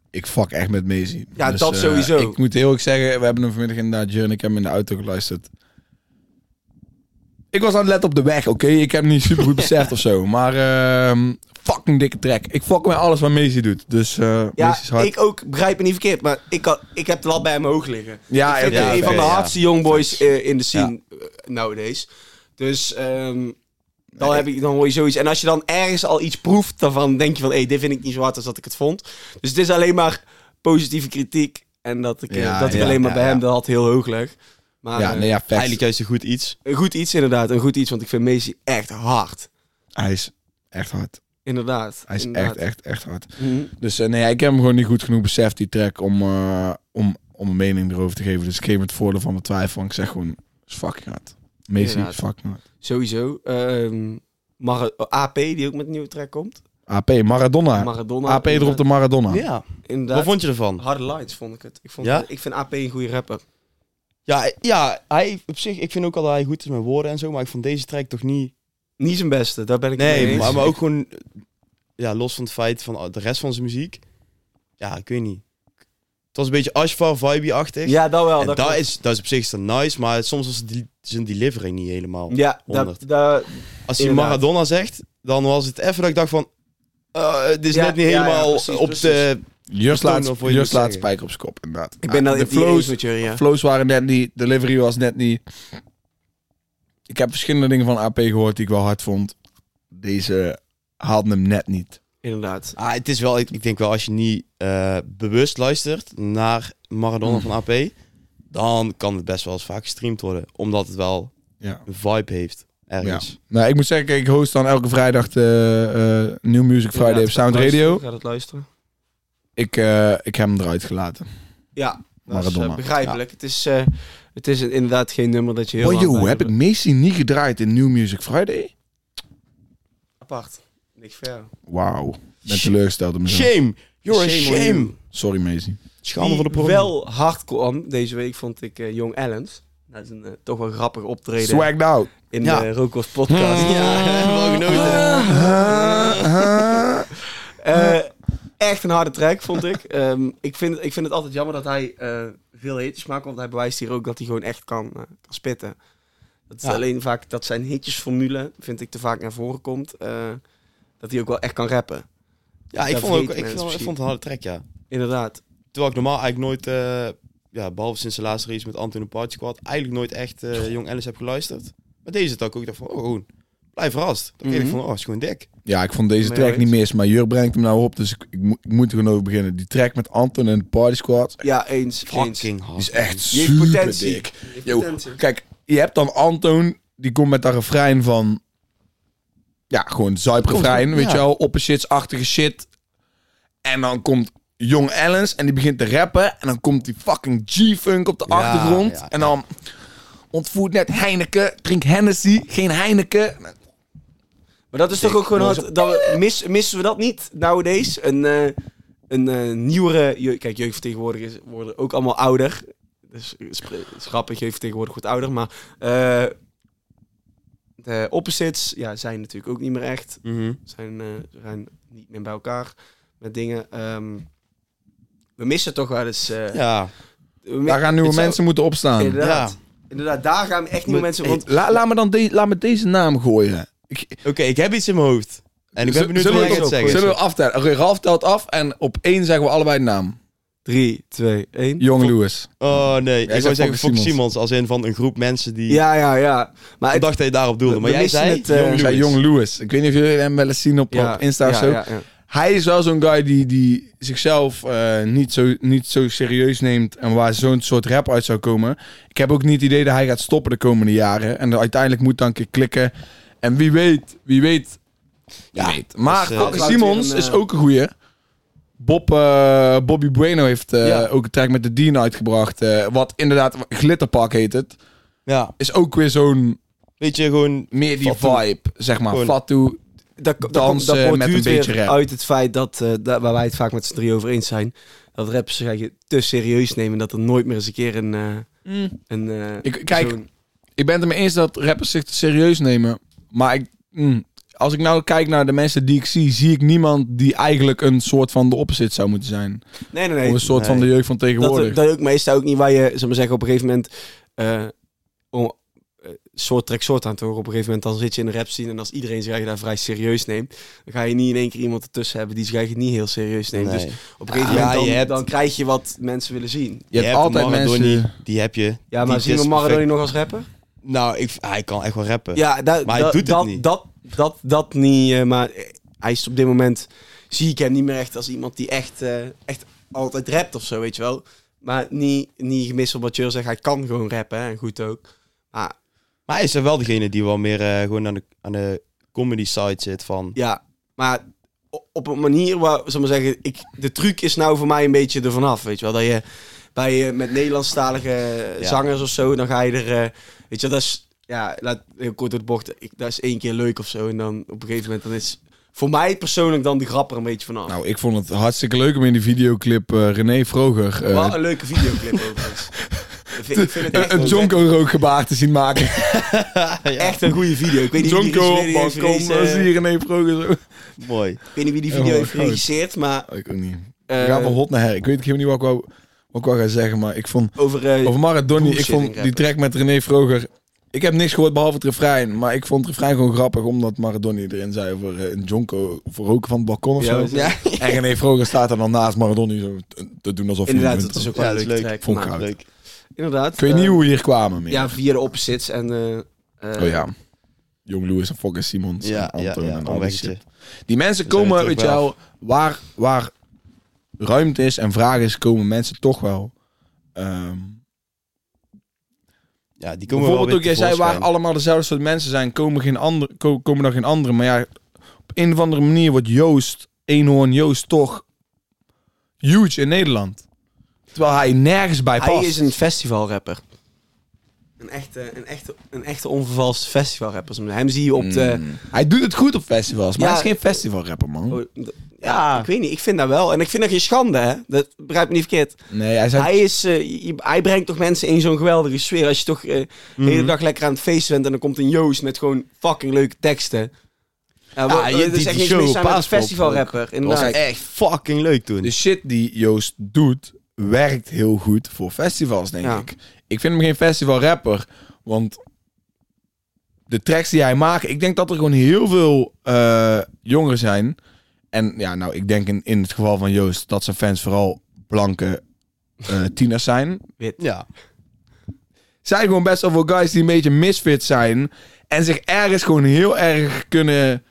ik fuck echt met Maisie. Ja, dat eh, sowieso. Ik moet heel erg zeggen, we hebben hem vanmiddag inderdaad, Jur en ik hem in de auto geluisterd. Ik was aan het letten op de weg, oké? Ik heb hem niet super goed beseft of zo. <laughs> Maar ehm, fucking dikke track. Ik fuck met alles wat Maisie doet. Dus eh Ja, Maisie is hard. ik ook begrijp me niet verkeerd, maar ik, kan, ik heb de lat bij hem hoog liggen. ja, ik vind ja, hem een van de ja. hardste youngboys eh, in de scene eh, nowadays. Dus ehm, dan, heb ik, dan hoor je zoiets. En als je dan ergens al iets proeft, dan denk je van... Hé, dit vind ik niet zo hard als dat ik het vond. Dus het is alleen maar positieve kritiek. En dat ik, Ja, dat ik ja, alleen maar ja, bij ja. hem de lat heel hoog leg. Maar Ja, eh, nee, ja, facts. Eigenlijk juist een goed iets. een goed iets inderdaad. Een goed iets, want ik vind Macy echt hard. Hij is echt hard. Inderdaad. Hij is inderdaad. echt, echt, echt hard. Mhm. Dus eh, nee, ik heb hem gewoon niet goed genoeg beseft, die track, om, eh, om, om een mening erover te geven. Dus ik geef hem het voordeel van mijn twijfel. En ik zeg gewoon, is fucking hard. Maisie is Inderdaad. fucking hard. Sowieso. Ehm AP, die ook met een nieuwe track komt. AP, Maradona. Maradona. AP erop de Maradona. Ja. Inderdaad. Wat vond je ervan? Harde lines vond ik het. Ik, vond, Ja? ik vind AP een goede rapper. Ja, ja, hij op zich, ik vind ook al dat hij goed is met woorden en zo, maar ik vond deze track toch niet... Niet zijn beste, daar ben ik het mee Nee, eens. maar, maar ook gewoon, ja, los van het feit van de rest van zijn muziek. Ja, ik weet niet. Het was een beetje Ashfar, vibe-achtig. Ja, dat wel. en dat is, dat is op zich dan nice, maar soms was die, zijn delivery niet helemaal. Ja, 100. dat, Als hij Inderdaad. Maradona zegt, dan was het even dat ik dacht van... eh, dit is Ja, net niet ja, ja, helemaal precies, op precies. de... Just laat, just laat spijker op zijn kop, inderdaad. ik ben de flows, met je, ja. flows waren net niet, delivery was net niet. Ik heb verschillende dingen van AP gehoord die ik wel hard vond. Deze haalde hem net niet. Inderdaad. Ah, het is wel, ik, ik denk wel als je niet eh, bewust luistert naar Maradona Mm. van AP, dan kan het best wel eens vaak gestreamd worden. Omdat het wel Ja. een vibe heeft. Ergens. Nou, ik moet zeggen, ik host dan elke vrijdag de eh, New Music Friday op Sound Radio. Gaat het luisteren? Ik, eh, ik heb hem eruit gelaten. Ja, dat is eh, begrijpelijk. Het, is, eh, het is inderdaad geen nummer dat je heel Oh joh, heb ik Macy niet gedraaid in New Music Friday? Apart. Niks ver. Wauw. Ben teleurgesteld mezelf. Shame! You're a Shame shame! you. Sorry Macy. Schande voor de Die pro. wel hard kwam deze week vond ik Young Allens. Dat is een toch wel grappig optreden Swagged out. in Ja. de Rokos podcast. <laughs> Ja, <laughs> wel genoten. <laughs> Echt een harde track, vond ik. <laughs> Ehm, ik, vind, ik vind het altijd jammer dat hij eh, veel hitjes maakt, want hij bewijst hier ook dat hij gewoon echt kan, eh, kan spitten. Dat is Ja. alleen vaak dat zijn hitjesformule, vind ik, te vaak naar voren komt. eh, dat hij ook wel echt kan rappen. Ja, ik vond, ook, ik, vond, ik vond het een harde track, ja. Inderdaad. Terwijl ik normaal eigenlijk nooit, ja, behalve sinds de laatste race met Anton en Party Squad, eigenlijk nooit echt Jong Alice heb geluisterd. Maar deze dat ik ook dacht van, oh, gewoon, blij verrast. Dan denk ik Mhm. van, oh, is gewoon dik. Ja, ik vond deze track niet mis, maar Jur brengt hem nou op, dus ik, ik, moet- ik moet er gewoon over beginnen. Die track met Anton en de Party Squad, Ja, eens. eens. Fucking hard. die is echt super potentie. dik. Yo, potentie. Kijk, je hebt dan Anton, die komt met dat refrein van... Ja, gewoon zuiprefrein, weet ja. je wel. Op een shitsachtige shit. En dan komt Jong Ellens en die begint te rappen. En dan komt die fucking G-Funk op de Ja, achtergrond. ja, en dan ontvoert net Heineken, drink Hennessy, geen Heineken. Maar dat is toch ook gewoon hard. Dat we, mis, missen we dat niet nowadays? Een, eh, een eh, nieuwere... je- Kijk, jeugdvertegenwoordigers worden ook allemaal ouder. Dus het is grappig, jeugdvertegenwoordiger wordt ouder. Maar eh, de opposites ja, zijn natuurlijk ook niet meer echt. Mhm. Zijn, eh, zijn niet meer bij elkaar met dingen. Ehm, we missen toch wel eens... eh, Ja, Daar gaan nieuwe mensen moeten opstaan. Inderdaad. Inderdaad, daar gaan echt nieuwe mensen... Want, La, laat, me dan de, laat me deze naam gooien. Ik, oké, ik heb iets in mijn hoofd. En ik ben benieuwd we jij het zeggen. Zullen we aftellen? Oké, Ralf telt af en op één zeggen we allebei de naam. 3, 2, 1. Jong Lewis. Oh nee, ik wou zeggen Fokke Simons. Als een van een groep mensen die... Ja, ja, ja. Maar Ik dacht dat je daarop doelde. Maar jij zei het, eh, zei Lewis. Jong Lewis. Ik weet niet of jullie hem wel eens zien op, ja, op Insta of ja, zo. ja, ja. hij is wel zo'n guy die, die zichzelf eh, niet, zo, niet zo serieus neemt en waar zo'n soort rap uit zou komen. Ik heb ook niet het idee dat hij gaat stoppen de komende jaren. En uiteindelijk moet dan een keer klikken. En wie weet, wie weet. Wie Ja, weet. Maar dus, eh, Simons een, is eh, ook een goeie. Bob, eh, Bobby Bueno heeft Ja. ook een track met de Dean uitgebracht. eh, wat inderdaad, Glitterpark heet het. Ja, Is ook weer zo'n, weet je, gewoon... meer die Fatu. vibe, zeg maar. Gewoon- Fatu. dat, dansen dat, dat met een beetje rap. uit het feit dat, dat, waar wij het vaak met z'n drie over eens zijn, dat rappers zich eigenlijk te serieus nemen dat er nooit meer eens een keer een... eh, een Ik- kijk, Ik ben het ermee eens dat rappers zich te serieus nemen. Maar ik, mm, als ik nou kijk naar de mensen die ik zie, zie ik niemand die eigenlijk een soort van de opposite zou moeten zijn. Nee, nee, of nee. een soort van de jeugd van tegenwoordig. Dat, dat ook meestal ook niet waar je, zeg maar zeggen, op een gegeven moment eh om, eh, soort trek soort aan te horen. Op een gegeven moment dan zit je in de rap scene en als iedereen zich eigenlijk daar vrij serieus neemt, dan ga je niet in één keer iemand ertussen hebben die zich eigenlijk niet heel serieus neemt. Dus op een gegeven Ja, moment dan, je hebt- dan krijg je wat mensen willen zien. je hebt altijd Maradoni, mensen... Die heb je. Ja, maar zien we Maradoni perfect. nog als rapper? Nou, ik, hij kan echt wel rappen. Ja, da, Maar hij doet het dat, niet. Dat, dat, dat niet, eh, maar hij is op dit moment, zie ik hem niet meer echt als iemand die echt, eh, echt altijd rapt of zo, weet je wel. Maar niet, niet gemist op wat Jur zegt, hij kan gewoon rappen hè, en goed ook. Maar Maar hij is er wel degene die wel meer eh, gewoon aan de, aan de comedy side zit van... ja, maar o- op een manier waar, zal ik maar zeggen, ik, de truc is nou voor mij een beetje ervan af, weet je wel. Dat je bij, eh, met Nederlandstalige Ja. zangers of zo, dan ga je er, eh, weet je wel, dat is, ja, laat, heel kort door de bocht, ik, dat is één keer leuk of zo. En dan op een gegeven moment, dan is voor mij persoonlijk dan die grap er een beetje vanaf. Nou, ik vond het hartstikke leuk om in die videoclip eh, René Vroger... eh, Wat een leuke videoclip overigens. <laughs> ik, vind, ik vind het echt een Jonko rookgebaar te zien maken. <laughs> echt een goede video. Ik weet niet wie die Jonko deze- dan zie je René Vroger zo. Mooi. Ik weet niet wie die Ja, video maar heeft groot. geregisseerd, maar Oh, ik ook niet. eh, ik ga van hot naar her. Ik weet ik weet niet wat ik wou, wat ik wou gaan zeggen, maar ik vond... over... Over Maradoni, ik vond die track met René Vroger... Ik heb niks gehoord behalve het refrein. Maar ik vond het refrein gewoon grappig. Omdat Maradoni erin zei over eh, een jonko voor roken van het balkon of Ja, zo. En René Vroger staat er dan naast Maradoni zo te- doen alsof hij Inderdaad, dat is ook wel Ja, een dat is leuke leuk. track. Vond ik leuk. Inderdaad. Ik weet niet eh, hoe we hier kwamen meer. Ja, via de opposites en... eh, eh, oh ja. Jong Louis en Fokke Simons. Ja, en ja, Anton ja, en al die mensen komen, weet je wel, waar, waar ruimte is en vraag is, komen mensen toch wel. Ehm, Ja, die komen bijvoorbeeld wel ook, jij zei waar allemaal dezelfde soort mensen zijn, komen, geen andere, ko- komen dan geen andere. Maar ja, op een of andere manier wordt Joost, Eenhoorn Joost, toch huge in Nederland. Terwijl hij nergens bij past. Hij is een festivalrapper. Een echte, een echte, een echte onvervalste festivalrapper. Hem zie je op de... Mm. Hij doet het goed op festivals, maar Ja. hij is geen festivalrapper, man. Oh, ja, ik weet niet. Ik vind dat wel. En ik vind dat geen schande, hè. Dat begrijp me niet verkeerd. Nee, hij zei... Hij, is, eh, je- hij brengt toch mensen in zo'n geweldige sfeer. Als je toch eh, de hele Mhm. dag lekker aan het feesten bent en dan komt een Joost met gewoon fucking leuke teksten. Ja, er is die- echt die niks show een Paaspop festivalrapper. Dat was echt fucking leuk toen. de shit die Joost doet, werkt heel goed voor festivals, denk Ja. ik. Ik vind hem geen festivalrapper, want de tracks die hij maakt, ik denk dat er gewoon heel veel eh, jongeren zijn. En ja, nou, ik denk in, in het geval van Joost dat zijn fans vooral blanke eh, <laughs> tieners zijn. Ja. Zijn gewoon best wel veel guys die een beetje misfit zijn en zich ergens gewoon heel erg kunnen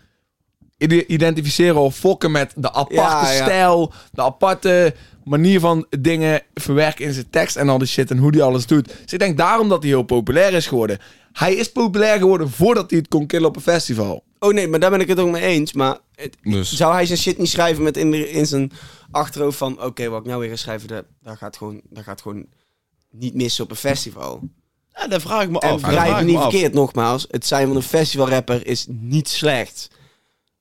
ide- identificeren of fokken met de aparte Ja, ja. stijl, de aparte manier van dingen verwerken in zijn tekst en al die shit en hoe die alles doet. Dus ik denk daarom dat hij heel populair is geworden. Hij is populair geworden voordat hij het kon killen op een festival. Oh nee, maar daar ben ik het ook mee eens. Maar het- Dus zou hij zijn shit niet schrijven met in, de- in zijn achterhoofd van... Oké, wat ik nou weer ga schrijven, dat, dat, gaat gewoon, dat gaat gewoon niet missen op een festival. ja, daar vraag ik me En af. Begrijp me ik niet af. verkeerd, nogmaals. Het zijn van een festivalrapper is niet slecht.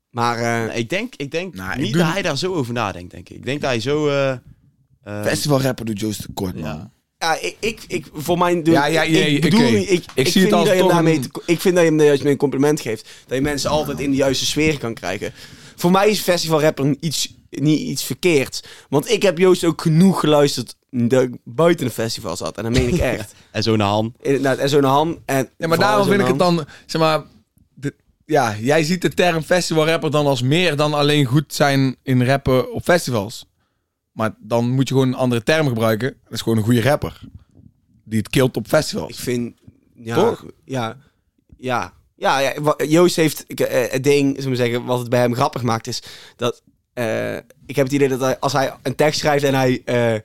Maar eh, Nee, Ik denk, ik denk Nou, ik niet doe- dat hij daar zo over nadenkt, denk ik. Ik denk dat hij zo... eh eh, festivalrapper doet Joost tekort, man. Ja. Ja, ik, ik, ik, voor mijn... doel- Ja, ja, ja, ik bedoel. Ik, ik, zie het als dat je daarmee een- ik vind dat je hem juist mee een compliment geeft. Dat je mensen altijd in de juiste sfeer kan krijgen. Voor mij is festivalrapper iets, niet iets verkeerds. Want ik heb Joost ook genoeg geluisterd dat ik buiten een festival zat. En dat meen ik <laughs> echt. En zo'n Han. Inderdaad, en zo'n Han. En Ja, maar daarom vind ik het dan, zeg maar, de, ja, jij ziet de term festivalrapper dan als meer dan alleen goed zijn in rappen op festivals. Maar dan moet je gewoon een andere term gebruiken. Dat is gewoon een goede rapper. Die het killt op Ik festivals. vind... Ja, Toch? Ja. Ja. Ja, ja Joost heeft ik, eh, het ding, zullen we zeggen, wat het bij hem grappig maakt, is dat eh, ik heb het idee dat hij, als hij een tekst schrijft en hij, eh,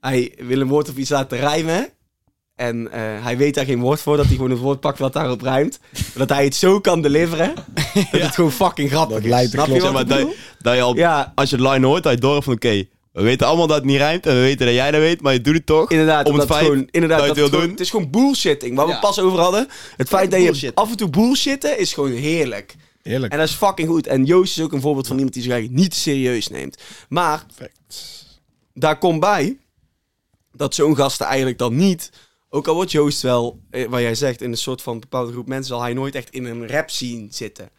hij wil een woord of iets laten rijmen. En eh, hij weet daar geen woord voor, dat hij gewoon het woord pakt wat daarop rijmt. Dat hij het zo kan deliveren, <laughs> dat het gewoon fucking grappig Dat is. lijkt te Snap je wat ik maar, dat, dat je al, Ja, als je het line hoort, dat je door van oké, we weten allemaal dat het niet rijmt en we weten dat jij dat weet, maar je doet het toch. inderdaad. Om het feit gewoon, inderdaad dat je dat het wil doen. Het is gewoon bullshitting, waar we Ja. pas over hadden. Het feit dat je af en toe bullshitten is gewoon heerlijk. Heerlijk. En dat is fucking goed. En Joost is ook een voorbeeld van iemand die zich eigenlijk niet serieus neemt. Maar Perfect. daar komt bij dat zo'n gasten eigenlijk dan niet... Ook al wordt Joost wel, eh, wat jij zegt, in een soort van bepaalde groep mensen... zal hij nooit echt in een rap scene zitten.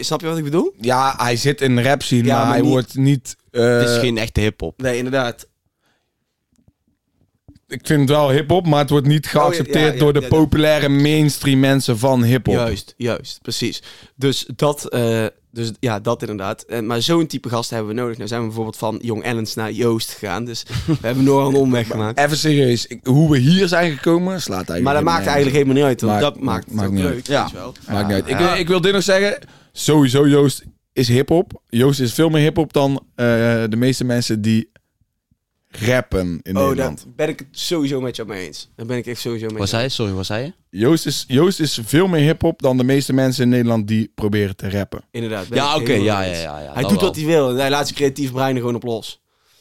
Snap je wat ik bedoel? Ja, hij zit in de rap scene, Ja, maar, maar hij niet- wordt niet... eh, Het is geen echte hip-hop. Nee, inderdaad. Ik vind het wel hip-hop, maar het wordt niet geaccepteerd ja, ja, door de ja, ja. populaire mainstream mensen van hip-hop. Juist, juist, precies. Dus dat, eh, dus ja, dat inderdaad. Eh, maar zo'n type gast hebben we nodig. Nou zijn we bijvoorbeeld van Jong Ellens naar Joost gegaan. Dus <laughs> we hebben nogal een omweg gemaakt. Even serieus, ik- hoe we hier zijn gekomen, slaat eigenlijk Maar dat maakt eigenlijk helemaal niet uit. Want Maakt- dat maakt het maakt ook niet leuk. uit. Ja. wel. Maakt niet uit. Ik, ik wil dit nog zeggen. Sowieso, Joost is hip-hop. Joost is veel meer hip-hop dan eh, de meeste mensen die rappen in Oh, Nederland. daar ben ik het sowieso met jou mee eens. Daar ben ik echt sowieso mee zei je? Sorry, wat zei je? Joost, is, Joost is veel meer hip-hop dan de meeste mensen in Nederland die proberen te rappen. Inderdaad. Ja, oké, ja, ja, ja, ja. Hij doet wel. wat hij wil. en Hij laat zijn creatief brein er gewoon op los.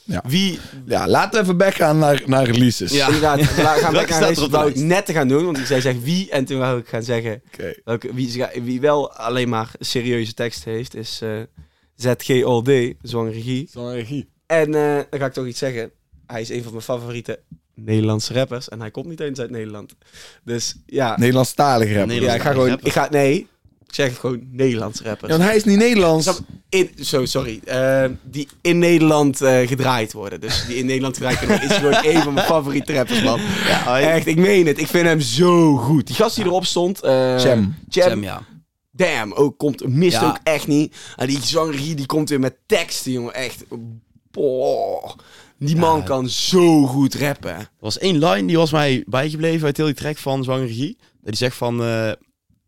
Ja. Wie, Ja, laten we even back gaan naar, naar releases. Ja. inderdaad, we gaan <laughs> er op deze de wou ik net te gaan doen. Want ik zei zeg wie en toen wou ik gaan zeggen welke, wie, wie wel alleen maar serieuze tekst heeft is eh, ZG All Day, Zwangere Regie. Regie. En eh, dan ga ik toch iets zeggen. Hij is een van mijn favoriete Nederlandse rappers en hij komt niet eens uit Nederland. Dus ja, Nederlandstalige rapper. Ja ik ga gewoon, ik ga, nee, zeg het gewoon Nederlandse rappers. Ja, want hij is niet Nederlands. In, zo, sorry. eh, die in Nederland eh, gedraaid worden. Dus die in Nederland gedraaid kunnen worden. Is gewoon <laughs> een van mijn favoriete rappers, man. Ja, Echt, ik meen het. Ik vind hem zo goed. Die gast die erop stond. eh Cham. Cham. Sam, ja. Damn, ook komt, mist Ja. ook echt niet. En die zwangerie die komt weer met teksten, jongen. Echt. Boah. Die man Ja. kan zo goed rappen. Er was één line die was mij bijgebleven uit heel die track van Zwangere Regie. Dat die zegt van eh,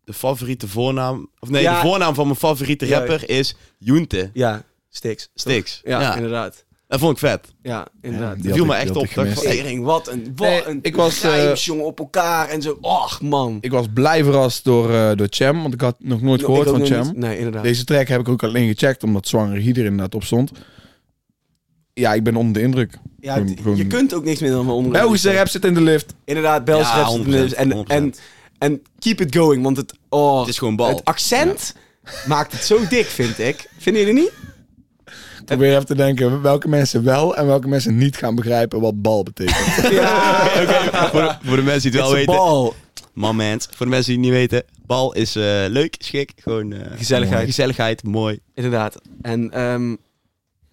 de favoriete voornaam... Of nee, Ja. de voornaam van mijn favoriete rapper is Junte. Ja, Stix. Stix. Ja, Ja, inderdaad. Dat vond ik vet. Ja, inderdaad. die viel me echt op. Tering, wat een, wat Nee, een ik was, rijms, jongen, op elkaar en zo. Och, man. Ik was blij verrast door, eh door Cham, want ik had nog nooit gehoord van Cham. niet. Nee, inderdaad. Deze track heb ik ook alleen gecheckt, omdat Zwangere Regie er inderdaad op stond. Ja, ik ben onder de indruk. Ja, Gewoon- het- gewoon- je kunt ook niks meer dan onder. Belgische rap zit in de lift. Inderdaad, Belgische Ja, rap. zit in de- 100%, En, 100%. en, en keep it going, want het, oh, het is gewoon bal. het accent maakt het zo dik, vind ik. Vinden jullie niet? Ik probeer even te denken welke mensen wel en welke mensen niet gaan begrijpen wat bal betekent. <laughs> Ja, Oké, voor, de, voor de mensen die het wel het is een weten. bal. Moment. Voor de mensen die het niet weten. Bal is eh, leuk, schik. Gewoon eh, Gezelligheid. Gezelligheid, mooi. Inderdaad. En ehm,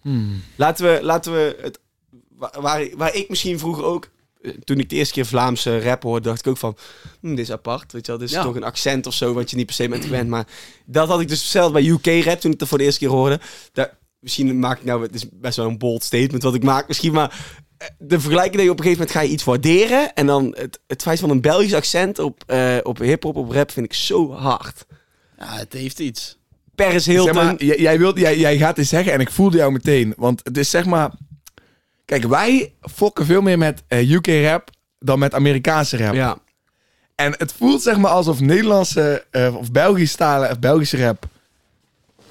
Hmm. laten we, laten we het, wa- waar, waar ik misschien vroeger ook, toen ik de eerste keer Vlaamse rap hoorde, dacht ik ook van, hm, dit is apart, weet je wel, dit is Ja. toch een accent of zo, wat je niet per se bent gewend. Maar dat had ik dus zelf bij UK rap, toen ik het voor de eerste keer hoorde. Daar, misschien maak ik nou, het is best wel een bold statement wat ik maak, misschien, maar eh, de vergelijking dat je op een gegeven moment ga je iets waarderen, en dan het, het feit van een Belgisch accent op, eh op hip-hop, op rap, vind ik zo hard. Ja, het heeft iets. Paris Zeg Hilton. maar, jij, jij, wilt, jij, jij gaat dit zeggen en ik voelde jou meteen. Want het is zeg maar... Kijk, wij fokken veel meer met eh, UK rap dan met Amerikaanse rap. ja. En het voelt zeg maar alsof Nederlandse eh, of Belgische talen of Belgische rap...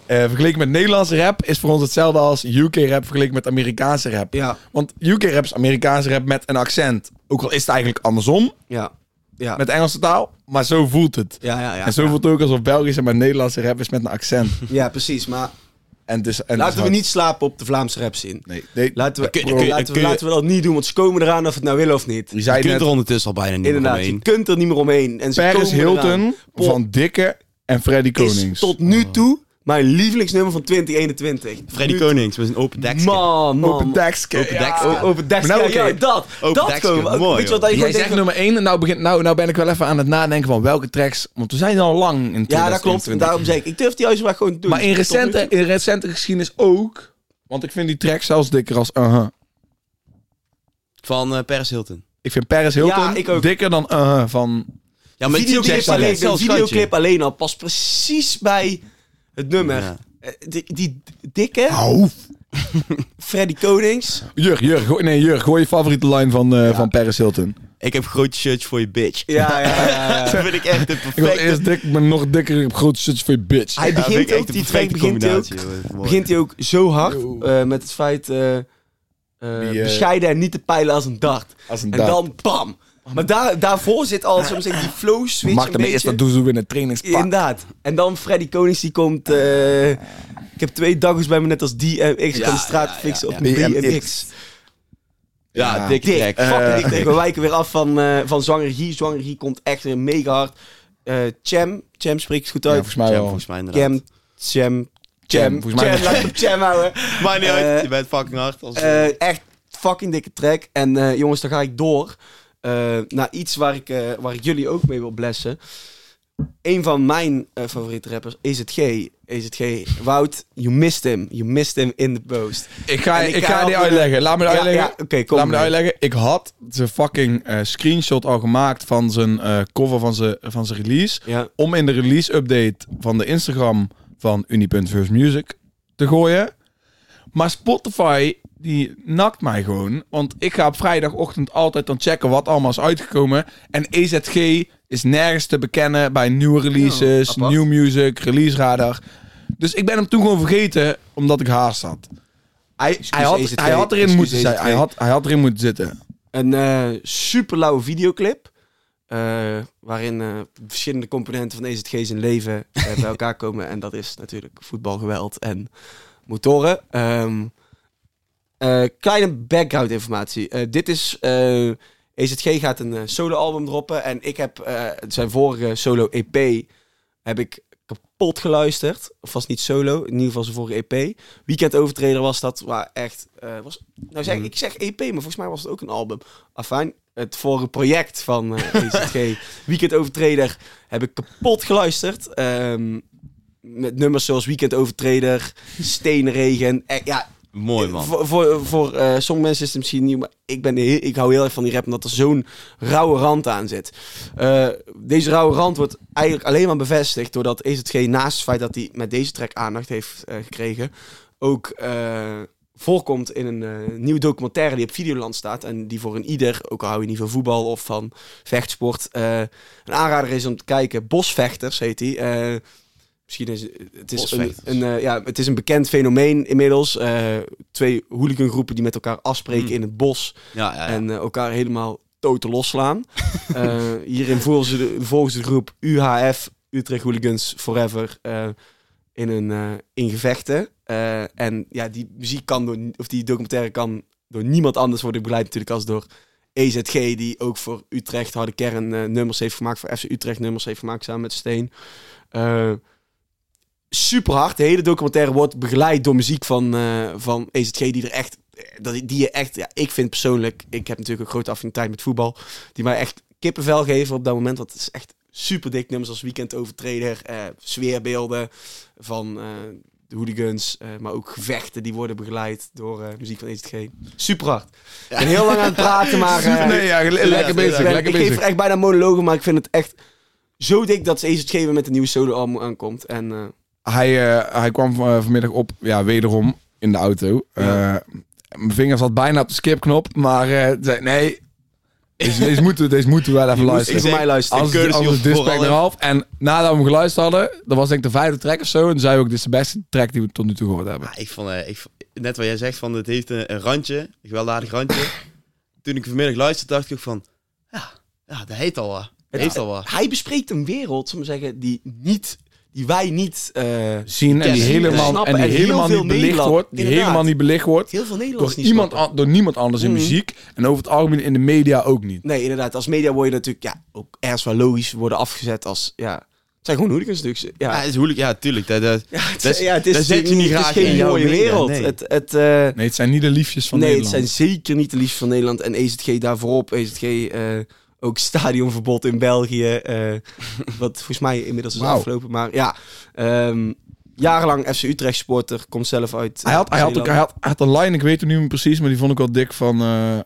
eh, vergeleken met Nederlandse rap is voor ons hetzelfde als UK rap vergeleken met Amerikaanse rap. Ja. Want UK rap is Amerikaanse rap met een accent. Ook al is het eigenlijk andersom Ja. Ja. met Engelse taal, maar zo voelt het. ja, ja, ja. en zo voelt het ook alsof Belgische maar Nederlandse rap is met een accent. Ja, precies. Maar En is, en laten is we hard. niet slapen op de Vlaamse rap zien. Nee, nee. Laten we, Kun- bro, kun- laten, we, kun je- laten we dat niet doen, want ze komen eraan of het nou willen of niet. Je Je zei kunt net er ondertussen al bijna niet meer je omheen. kunt er niet meer omheen. En ze Paris komen. Hilton van Dikke en Freddy is Konings. tot nu toe mijn lievelingsnummer van 2021. Freddy Nu- Konings met een open dekje. Man, man. Open Dekske. Open Ja. Dekje. Maar nou, ja, dat. Open dat dekske, gewoon. mooi, Weet je wat dat je Jij zegt nummer 1 en nou, begint, nou, nou ben ik wel even aan het nadenken van welke tracks. Want we zijn al lang in Ja, dat klopt. 2021. Daarom zeg ik, ik durf die uitspraak gewoon te doen. Maar in recente, in recente geschiedenis ook. Want ik vind die track zelfs dikker als uh Van eh Paris Hilton. Ik vind Paris Hilton Ja, ik ook. dikker dan uh van... Ja, maar videoclip, alleen, de videoclip alleen al past precies bij het nummer. Ja. Eh, Die, die dikke, Au. <laughs> Freddy Konings. Jur, Jur, gooi, nee, Jur, gooi je favoriete line van, eh, Ja. van Paris Hilton. Ik heb grote shirts voor je bitch. Ja, ja, ja. <laughs> Dat vind ik echt de Ik was perfecte... eerst dik, maar nog dikker. Ik heb grote shirts voor je bitch. Hij begint ik echt ook, die track begint hij ook, begint hij ook zo hard eh, met het feit eh, eh, Die, bescheiden en niet te peilen als een dart. Als een En dag. dan bam. <laughs> Maar daar, daarvoor zit al zo zeggen, die flow switch Maak een hem eerst dat doen ze in het trainingspak. Inderdaad. En dan Freddy Konings die komt... eh, ik heb twee daggers bij me net als DMX. Ik Ja, kan de straat ja, fixen ja, op mijn ja. BMX. BMX. Ja, Ja. dikke Dik, track. fucking Eh, dik. We wijken weer af van, eh van Zwangerie. Zwangerie komt echt weer mega hard. Eh Cham, Cham spreekt het goed Ja, uit. volgens mij Jam, wel. volgens mij inderdaad. Cham, Cham, Cham, Cham. volgens mij Cham, laat hem Cham houden. <laughs> Maar niet Eh, uit, je bent fucking hard. Als, Eh, echt fucking dikke track. En eh, jongens, dan ga ik door eh, naar iets waar ik, eh, waar ik jullie ook mee wil blessen. Een van mijn eh, favoriete rappers, EZG. EZG. Wout, you missed him. You missed him in the post. Ik ga, En ik ik ga die uitleggen. Laat me Ja, uitleggen. ja, oké, kom Laat me uitleggen. Ik had zijn fucking screenshot al gemaakt van zijn cover van zijn, van zijn release. Ja. Om in de release update van de Instagram van Uni.firstmusic te gooien. Maar Spotify, die nakt mij gewoon. Want ik ga op vrijdagochtend altijd dan checken wat allemaal is uitgekomen. En EZG is nergens te bekennen bij nieuwe releases, Ja, new music, release radar. Dus ik ben hem toen gewoon vergeten, omdat ik haast had. Hij, hij, had, EZG, hij had erin moeten zijn. Hij had, hij had erin moeten zitten. Een eh super lauwe videoclip. eh, waarin eh, verschillende componenten van EZG zijn leven bij <laughs> elkaar komen. En dat is natuurlijk voetbalgeweld en motoren. Ehm, eh, kleine background informatie. Eh, dit is... eh, EZG gaat een solo-album droppen. En ik heb zijn vorige solo-EP... heb ik kapot geluisterd. Of was niet solo, in ieder geval zijn vorige EP. Weekend Overtreder was dat, waar echt... was, nou zeg, Mhm. ik zeg EP, maar volgens mij was het ook een album. Afijn, het vorige project van <laughs> EZG, Weekend Overtreder, heb ik kapot geluisterd. Ehm, met nummers zoals Weekend Overtreder, Steenregen. Ja, Mooi man. voor, voor, voor eh, sommige mensen is het misschien nieuw, maar ik, ben heel, ik hou heel erg van die rap omdat er zo'n rauwe rand aan zit. Eh, deze rauwe rand wordt eigenlijk alleen maar bevestigd doordat EZG naast het feit dat hij met deze track aandacht heeft eh, gekregen, ook eh, voorkomt in een eh, nieuwe documentaire die op Videoland staat en die voor een ieder, ook al hou je niet van voetbal of van vechtsport, eh, een aanrader is om te kijken. Bosvechters heet hij. Misschien is het is een, een, eh, ja, het is een bekend fenomeen inmiddels. Eh, twee hooligangroepen die met elkaar afspreken Hmm. in het bos Ja, ja, ja. en eh, elkaar helemaal toten losslaan. <laughs> Hierin volgen ze, de, volgen ze de groep UHF, Utrecht Hooligans Forever, in, een, in gevechten. En ja, die muziek kan door, of die documentaire kan door niemand anders worden begeleid natuurlijk als door EZG, die ook voor Utrecht harde kern nummers heeft gemaakt, voor FC Utrecht nummers heeft gemaakt samen met Steen. Super hard. De hele documentaire wordt begeleid door muziek van, eh, van EZG, die er echt, eh, dat- die je echt, ja, ik vind persoonlijk, ik heb natuurlijk een grote affiniteit met voetbal, die mij echt kippenvel geven op dat moment, want het is echt super dik nummers als Weekend Overtreder, eh, sfeerbeelden van eh, de hooligans, eh, maar ook gevechten die worden begeleid door eh, muziek van EZG. Super hard. Ik ben heel lang aan het praten, <laughs> maar... eh, nee, ja, le- lekker ik bezig, ben- lekker ik geef bezig. er echt bijna monologen, maar ik vind het echt zo dik dat ze EZG weer met een nieuwe solo-album aankomt. En eh, Hij, eh, hij kwam van- vanmiddag op, ja, wederom in de auto. Ja. Eh, mijn vinger zat bijna op de skipknop, maar eh, zei, nee, deze, <laughs> deze, moeten, deze moeten we wel even luisteren. voor mij luisteren. Is dit vooral, track hè? eraf. En nadat we hem geluisterd hadden, dat was denk ik de vijfde track of zo. En toen zei we ook, dit is de beste track die we tot nu toe gehoord hebben. Ja, ik vond, eh, ik, net wat jij zegt, van het heeft een, een randje, een gewelddadig randje. <coughs> Toen ik vanmiddag luisterde, dacht ik ook van, ja, ja dat heet al wat. Het- heeft al wat. hij bespreekt een wereld, zullen we zeggen, die, niet, die wij niet... eh, Zien en die helemaal, en die en helemaal niet belicht Nederland- wordt. Die inderdaad. helemaal niet belicht wordt. heel veel Door Nederlanders iemand, an- door niemand anders in Mhm. muziek. En over het algemeen in de media ook niet. Nee, inderdaad. Als media word je natuurlijk ja, ook ergens wel logisch worden afgezet als... Ja, het zijn gewoon hooligans natuurlijk. Ja, Ja, het is ja, tuurlijk. Dat, dat, ja, het, dat is- ja, het is, daar zet je niet het is graag geen in jouw mooie wereld. nee. Het, het, eh, Nee, het zijn niet de liefjes van nee, Nederland. het zijn zeker niet de liefst van Nederland. En EZG daar voorop. EZG eh, ook stadionverbod in België. eh, <laughs> wat volgens mij inmiddels is afgelopen. Maar ja, ehm, jarenlang FC Utrecht supporter. Komt zelf uit Hij had, hij, had ook, hij, had, hij had een line, ik weet het niet meer precies, maar die vond ik wel dik van... eh,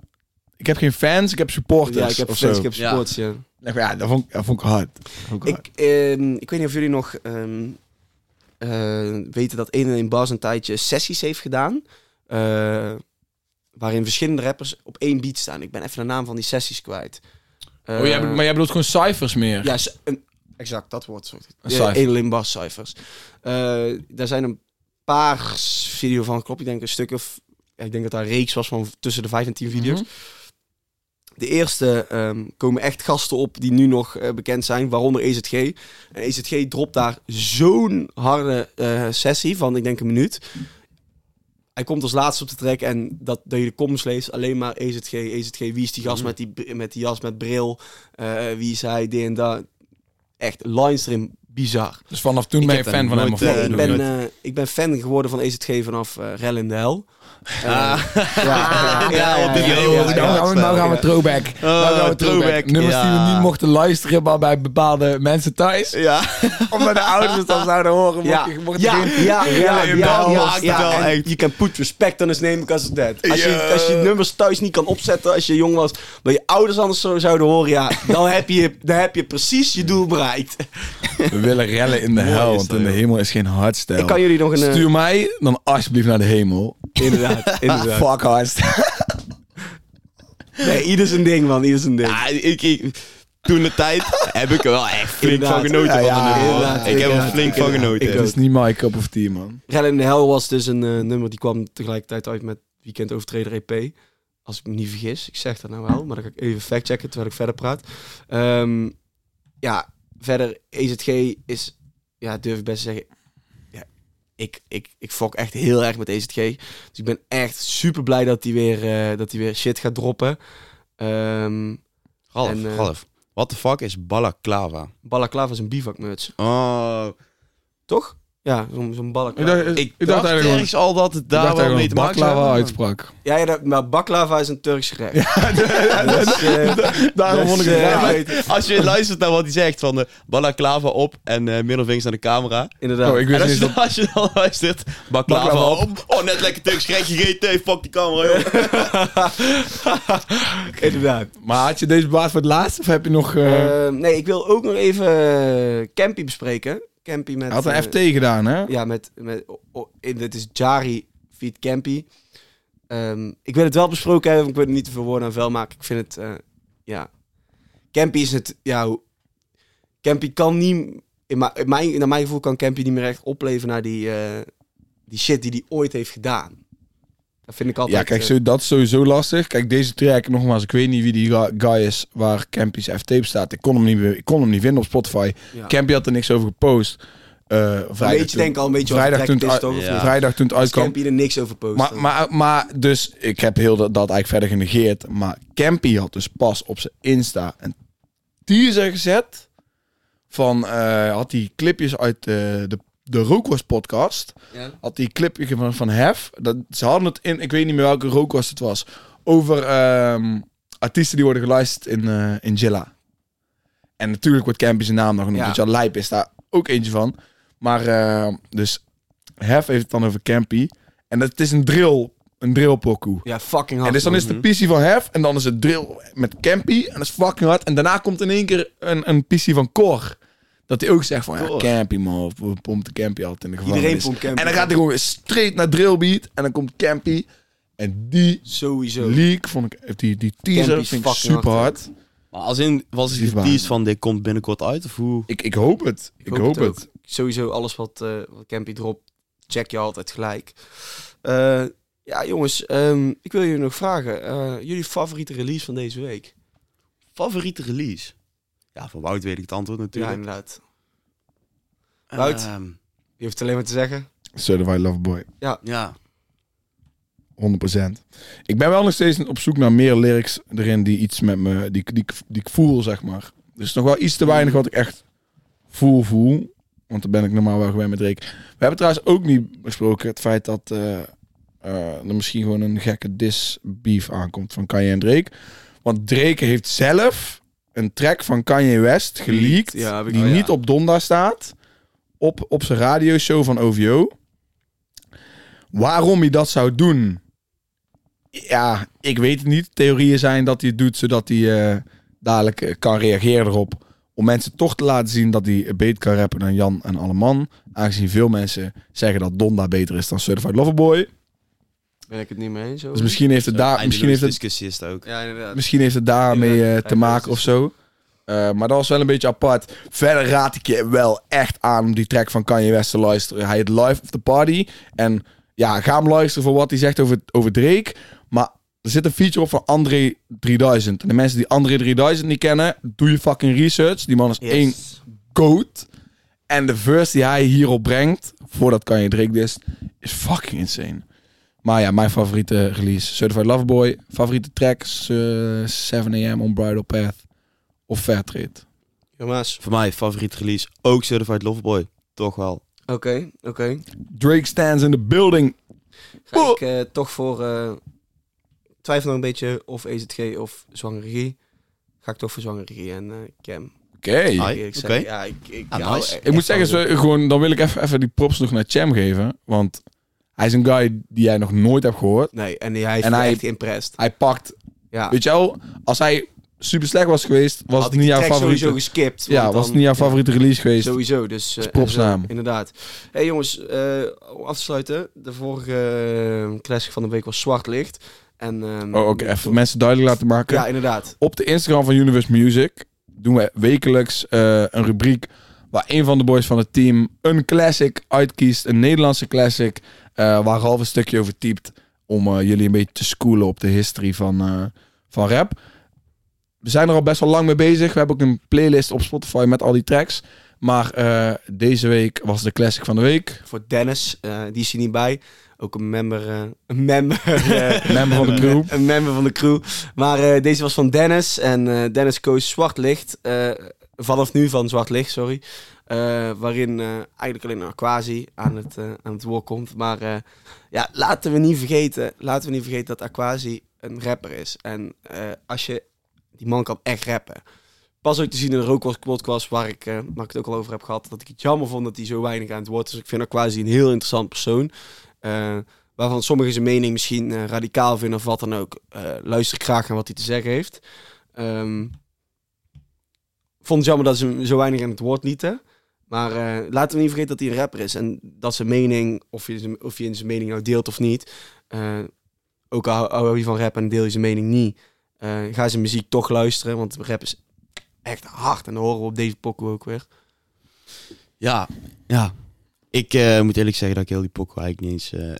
ik heb geen fans, ik heb supporters. Ja, ik heb fans, zo. ik heb supporters, ja. Ja, ja, dat vond, ik- dat vond ik hard. Vond ik hard. Ik, ehm, ik weet niet of jullie nog ehm, eh, weten dat 1 en 1 Bas een tijdje sessies heeft gedaan. eh, waarin verschillende rappers op één beat staan. Ik ben even de naam van die sessies kwijt. Oh, jij, bedoelt- maar jij bedoelt gewoon cijfers meer? Ja, een, exact, dat woord. Eh, cijfer. Edeling Bas cijfers. Eh, daar zijn een paar s- video van, klopt. Ik denk een stuk of... ja, ik denk dat daar een reeks was van tussen de vijf en tien video's. Mhm. De eerste ehm, komen echt gasten op die nu nog eh, bekend zijn, waaronder EZG. En EZG dropt daar zo'n harde eh, sessie van, ik denk een minuut. Hij komt als laatste op de track en dat, dat je de comments leest, alleen maar EZG, EZG. Wie is die gast met, die, met die jas met bril? Eh, wie is hij, dit en dat. Echt, lines erin, bizar. Dus vanaf toen Ik ben je fan van hem? Of eh, ik, bedoel je? ben, eh, ik ben fan geworden van EZG vanaf eh Rel in de Hel. Ah. ja, Ja, op nou, gaan we, throwback. nou gaan we throwback, Nummers die we niet mochten luisteren, maar bij bepaalde mensen thuis. Ja. Omdat de ouders het dan zouden horen. Ja, ja, ja. Je kan put respect on his name because of that. Als je, als je nummers thuis niet kan opzetten als je jong was, maar je ouders anders zo zouden horen, ja, dan heb je, dan heb je precies je doel bereikt. We willen rellen in de hel, want dat, in de hemel is geen hardstyle. Ik kan jullie nog een... eh, Stuur mij dan alsjeblieft naar de hemel. Inderdaad, <laughs> inderdaad. Fuck hardstyle. Nee, ieder zijn ding, man, ieder zijn ding. Ja, ik, ik, toen de tijd heb ik er wel echt flink Inderdaad. van genoten. Ja, van ja, nummer, ik heb er flink van genoten. Ik Het is niet my cup of tea, man. Rel in de Hel was dus een eh, nummer die kwam tegelijkertijd uit met Weekend Overtreder EP. Als ik me niet vergis. Ik zeg dat nou wel, maar dan ga ik even factchecken terwijl ik verder praat. Ehm, ja, verder EZG is, ja, durf ik best te zeggen, ik, ik, ik fok echt heel erg met EZG. Dus ik ben echt super blij dat hij weer, eh, dat hij weer shit gaat droppen. Ehm Ralf, En, eh, Ralf, what the fuck is balaclava? Balaclava is een bivakmuts, Oh, toch? Ja, zo'n zo'n Ik balaclava. dacht, ik, ik dacht dacht eigenlijk al dat het ik daar wel mee te maken baklava uitsprak. Ja, ja, dat- maar baklava is een Turks gerecht. <laughs> Dus, <laughs> eh, <laughs> Daarom vond ik het eh, raar. weet- Als je luistert naar wat hij zegt van de balaclava op en eh middelvingers naar de camera. Inderdaad. Oh, ik En als niet je, dat... als je dan luistert, baklava, Baklava op. Oh, net lekker Turks gerecht gegeten. Fuck die camera, joh. Inderdaad. Maar had je deze baas voor het laatst? Of heb je nog... eh Eh, nee, ik wil ook nog even eh, Campy bespreken. Campy met... hij had een eh, FT gedaan, hè? Ja, met... met oh, in- dit is Jari feat Campy. Ehm, ik wil het wel besproken hebben, ik wil er niet te veel woorden aan vuil maken. Ik vind het... eh, ja... Campy is het... Ja, Campy kan niet... In mijn, in mijn, naar mijn gevoel kan Campy niet meer echt opleven naar die, eh, die shit die hij ooit heeft gedaan. Dat vind ik altijd... Ja, kijk, eh, zo, dat is sowieso lastig. Kijk, deze track, nogmaals, ik weet niet wie die guy is waar Campy's FT op staat. Ik kon hem niet, ik kon hem niet vinden op Spotify. ja. Campy had er niks over gepost. Een vrijdag beetje toen, denk al een beetje vrijdag toen is, toch? Ja. vrijdag toen het uitkwam. Campy er niks over post. Maar, maar, maar dus, ik heb heel dat, dat eigenlijk verder genegeerd. Maar Campy had dus pas op zijn Insta een teaser gezet. Van, eh, had hij clipjes uit de, de Rookworst podcast. Ja. Had hij clipje van, van Hef. Dat, ze hadden het in, ik weet niet meer welke Rookworst het was. Over ehm, artiesten die worden geluisterd in, eh in Jilla. En natuurlijk wordt Campy zijn naam nog genoemd. Ja. Want ja, Lijp is daar ook eentje van. Maar eh, dus Hef heeft het dan over Campy. En het is een drill, een drill pokoe. Ja, fucking hard. En dus dan is de PC van Hef en dan is het drill met Campy en dat is fucking hard. En daarna komt in één keer een, een PC van Cor. Dat hij ook zegt van, ja. Campy man, of we pompen Campy altijd in de gevangenis. Iedereen pompt Campy. En dan gaat hij gewoon straight naar drillbeat en dan komt Campy. En die Sowieso. leak vond ik, die, die teaser vind ik super hard, hard. Maar als in, was het geteased van dit komt binnenkort uit of hoe? Ik, ik hoop het. Ik, hoop hoop, het. Sowieso alles wat, eh wat Campy dropt, check je altijd gelijk. Eh, ja, jongens, ehm, ik wil jullie nog vragen. eh, jullie favoriete release van deze week? Favoriete release? Ja, van Wout weet ik het antwoord Ja, natuurlijk. inderdaad. Wout? Ehm, Je hoeft alleen maar te zeggen. Certified Lover Boy. ja. 100%. Ik ben wel nog steeds op zoek naar meer lyrics erin die iets met me, die, die, die ik voel, zeg maar. Dus nog wel iets te weinig wat ik echt voel, voel. Want dan ben ik normaal wel gewend met Drake. We hebben trouwens ook niet besproken het feit dat eh, eh, er misschien gewoon een gekke diss beef aankomt van Kanye en Drake. Want Drake heeft zelf een track van Kanye West geleakt, Ja, die oh ja. niet op Donda staat, op, op zijn radioshow van OVO. Waarom hij dat zou doen, ja, ik weet het niet. Theorieën zijn dat hij het doet zodat hij eh, dadelijk eh, kan reageren erop. Om mensen toch te laten zien dat hij beter kan rappen dan Jan en Alleman. Aangezien veel mensen zeggen dat Donda beter is dan Certified Loverboy. Ben ik het niet mee eens? Dus misschien heeft het, daar, misschien heeft het, discussie is het ook. Ja, inderdaad. misschien heeft het daarmee eh, te maken of zo. Eh, maar dat was wel een beetje apart. Verder raad ik je wel echt aan om die track van Kanye West te luisteren. Hij heet Life of the Party. En ja, ga hem luisteren voor wat hij zegt over, over Drake. Maar er zit een feature op van André 3000. En de mensen die André 3000 niet kennen, doe je fucking research. Die man is één goat. En de verse die hij hierop brengt, voordat Kanye Drake dist, is fucking insane. Maar ja, mijn favoriete release, Certified Loverboy. Favoriete tracks, eh 7 AM on Bridal Path of Fairtrade. Jongens, Voor mij favoriet release ook Certified Loverboy. Toch wel. oké, oké. Drake stands in the building. Ga Oh. ik eh, toch voor... eh, twijfel nog een beetje of EZG of zwangere regie. Ga ik toch voor zwangere regie en eh Cam. Oké. Eerlijk Ja, ik, ik, Ah, hou nice. echt Ik moet zeggen, zo, gewoon, dan wil ik even, even die props nog naar Cham geven. Want hij is een guy die jij nog nooit hebt gehoord. Nee, en hij heeft En me hij- echt geïmpressed. Hij pakt, Ja. weet je wel, als hij super slecht was geweest, was Had het niet jouw favoriete. sowieso geskipt. Ja, was het niet jouw ja, favoriete release geweest. Sowieso, dus... eh, props en zo, naar hem. Inderdaad. hey, jongens, eh, om af te sluiten. De vorige eh, classic van de week was Zwart Licht. En, ehm, Oh, oké, even mensen duidelijk laten maken. Ja, inderdaad. Op de Instagram van Universe Music doen we wekelijks eh, een rubriek waar een van de boys van het team een classic uitkiest, een Nederlandse classic, eh, waar half een stukje over typt om eh, jullie een beetje te schoolen op de history van, eh, van rap. We zijn er al best wel lang mee bezig. We hebben ook een playlist op Spotify met al die tracks. Maar eh, deze week was de classic van de week. Voor Dennis, eh, die is hier niet bij. Ook een member, eh, een member, <laughs> Member van de crew. <laughs> een member van de crew. Maar deze was van Dennis. En Dennis koos Zwart Licht. vanaf nu van Zwart Licht, sorry. Waarin eigenlijk alleen Aquasi aan het, aan het woord komt. Maar ja, laten we niet vergeten, laten we niet vergeten dat Aquasi een rapper is. En als je, die man kan echt rappen. Pas ook te zien in de Rookwas podcast, waar ik, eh, waar ik het ook al over heb gehad, dat ik het jammer vond dat hij zo weinig aan het woord is. Ik vind Aquasi een heel interessant persoon. Eh, waarvan sommigen zijn mening misschien eh, radicaal vinden of wat dan ook. Luister ik graag naar wat hij te zeggen heeft. Ehm, vond het jammer dat ze hem zo weinig aan het woord lieten. Maar eh, laten we niet vergeten dat hij een rapper is. En dat zijn mening, of je, of je in zijn mening nou deelt of niet. ook al hou je van rap en deel je zijn mening niet. Eh, ga zijn muziek toch luisteren. Want rap is echt hard. En dat horen we op deze pokoe ook weer. Ja, ja. Ik eh, moet eerlijk zeggen dat ik heel die pokoe eigenlijk niet eens eh,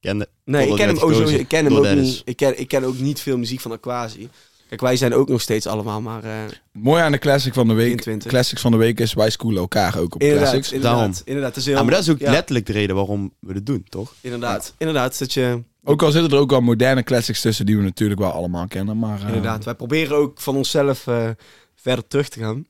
kende. Nee, ik ken hem, ook, sowieso- ik ken hem ook niet. Ik ken, ik ken ook niet veel muziek van Aquasi. Kijk, wij zijn ook nog steeds allemaal maar eh Mooi aan de classic van de week. 23. Classics van de week is wij schoolen elkaar ook op Inderdaad, classics. inderdaad, Daarom. inderdaad. Het is heel, Ja, maar dat is ook ja, letterlijk de reden waarom we het doen, toch? Inderdaad, inderdaad. Dat je, Ook al zitten er ook wel moderne classics tussen die we natuurlijk wel allemaal kennen. Maar, eh, inderdaad. Wij proberen ook van onszelf eh, verder terug te gaan.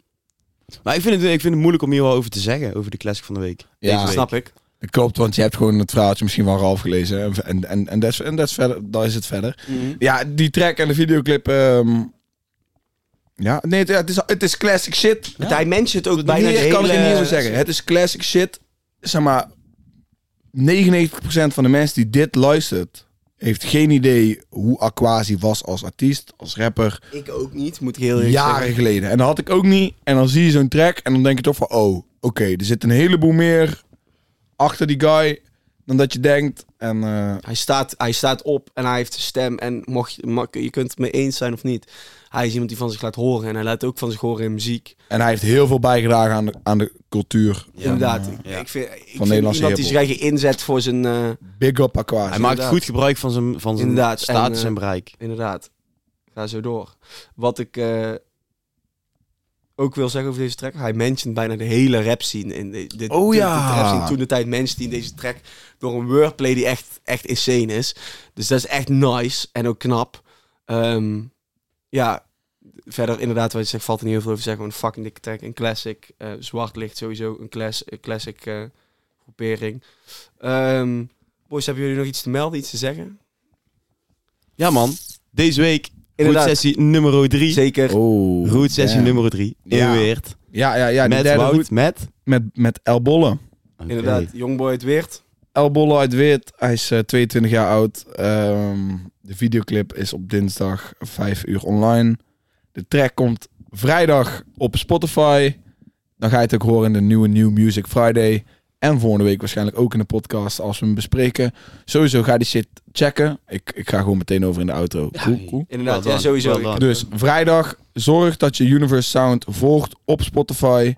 Maar ik vind, het, ik vind het moeilijk om hier wel over te zeggen, over de classic van de week. Ja. Deze week. Snap ik. Dat klopt, want je hebt gewoon het verhaaltje misschien van Ralf gelezen. En, en, en, en dat is, en dat is verder, dat is het verder. Ja, die track en de videoclip. ehm, ja, nee, het, ja, het, is, het is classic shit. Want Hij mentioned ook bijna kan ik er hele- niet over zeggen. Het is classic shit. Zeg maar, 99% van de mensen die dit luistert, heeft geen idee hoe Aquasi was als artiest, als rapper. Ik ook niet, moet ik heel eerlijk jaren zeggen. geleden. En dat had ik ook niet. En dan zie je zo'n track en dan denk je toch van, oh, oké, er zit een heleboel meer achter die guy dan dat je denkt. En eh, Hij staat, hij staat op en hij heeft een stem. En mocht je, mag- je kunt het mee eens zijn of niet. Hij is iemand die van zich laat horen. En hij laat ook van zich horen in muziek. En hij heeft heel veel bijgedragen aan de, aan de cultuur. Inderdaad. Van, ik, ja. ik vind, ik vind Nederlandse iemand die zich eigen inzet voor zijn... eh, big up Aquasi. Hij maakt Inderdaad. goed gebruik van zijn, van zijn Inderdaad, status en, en, eh, bereik. inderdaad. Ga zo door. Wat ik eh, ook wil zeggen over deze track. Hij mentioned bijna de hele rap scene. In de, de, Oh de- ja. de rap scene. Toen de tijd mensen die in deze track door een wordplay die echt, echt insane is. Dus dat is echt nice en ook knap. Ehm, ja, verder inderdaad wat je zegt valt er niet heel veel over te zeggen. Een fucking dikke track, een classic. eh, zwart licht sowieso een, class, een classic eh, groepering. Ehm boys, hebben jullie nog iets te melden, iets te zeggen? Ja man, deze week Inderdaad. Route sessie nummer 3. Zeker. Oh, Route sessie nummer 3. Ja. Weert. Ja, ja, ja. de met derde Wout, route met... met, met El Bolle. Inderdaad, Jongboy het Weert. El Bolle uit Weert. Hij is eh, 22 jaar oud. Ehm, de videoclip is op dinsdag 5 uur online. De track komt vrijdag op Spotify. Dan ga je het ook horen in de nieuwe New Music Friday. En volgende week waarschijnlijk ook in de podcast als we hem bespreken. Sowieso ga die shit checken. Ik, ik ga gewoon meteen over in de auto. Cool, cool. Inderdaad, ja, sowieso. Dus vrijdag, zorg dat je Universe Sound volgt op Spotify.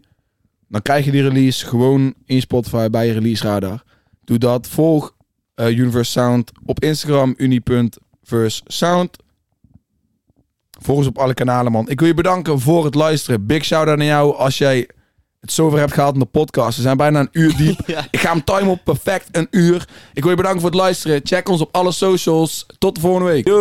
Dan krijg je die release gewoon in Spotify bij je release radar. Doe dat. Volg eh, Universe Sound op Instagram, uni.versesound. Volg ons op alle kanalen, man. Ik wil je bedanken voor het luisteren. Big shout-out naar jou als jij het zover hebt gehaald in de podcast. We zijn bijna een uur diep. <laughs> Ja. Ik ga hem timen op perfect een uur. Ik wil je bedanken voor het luisteren. Check ons op alle socials. Tot de volgende week.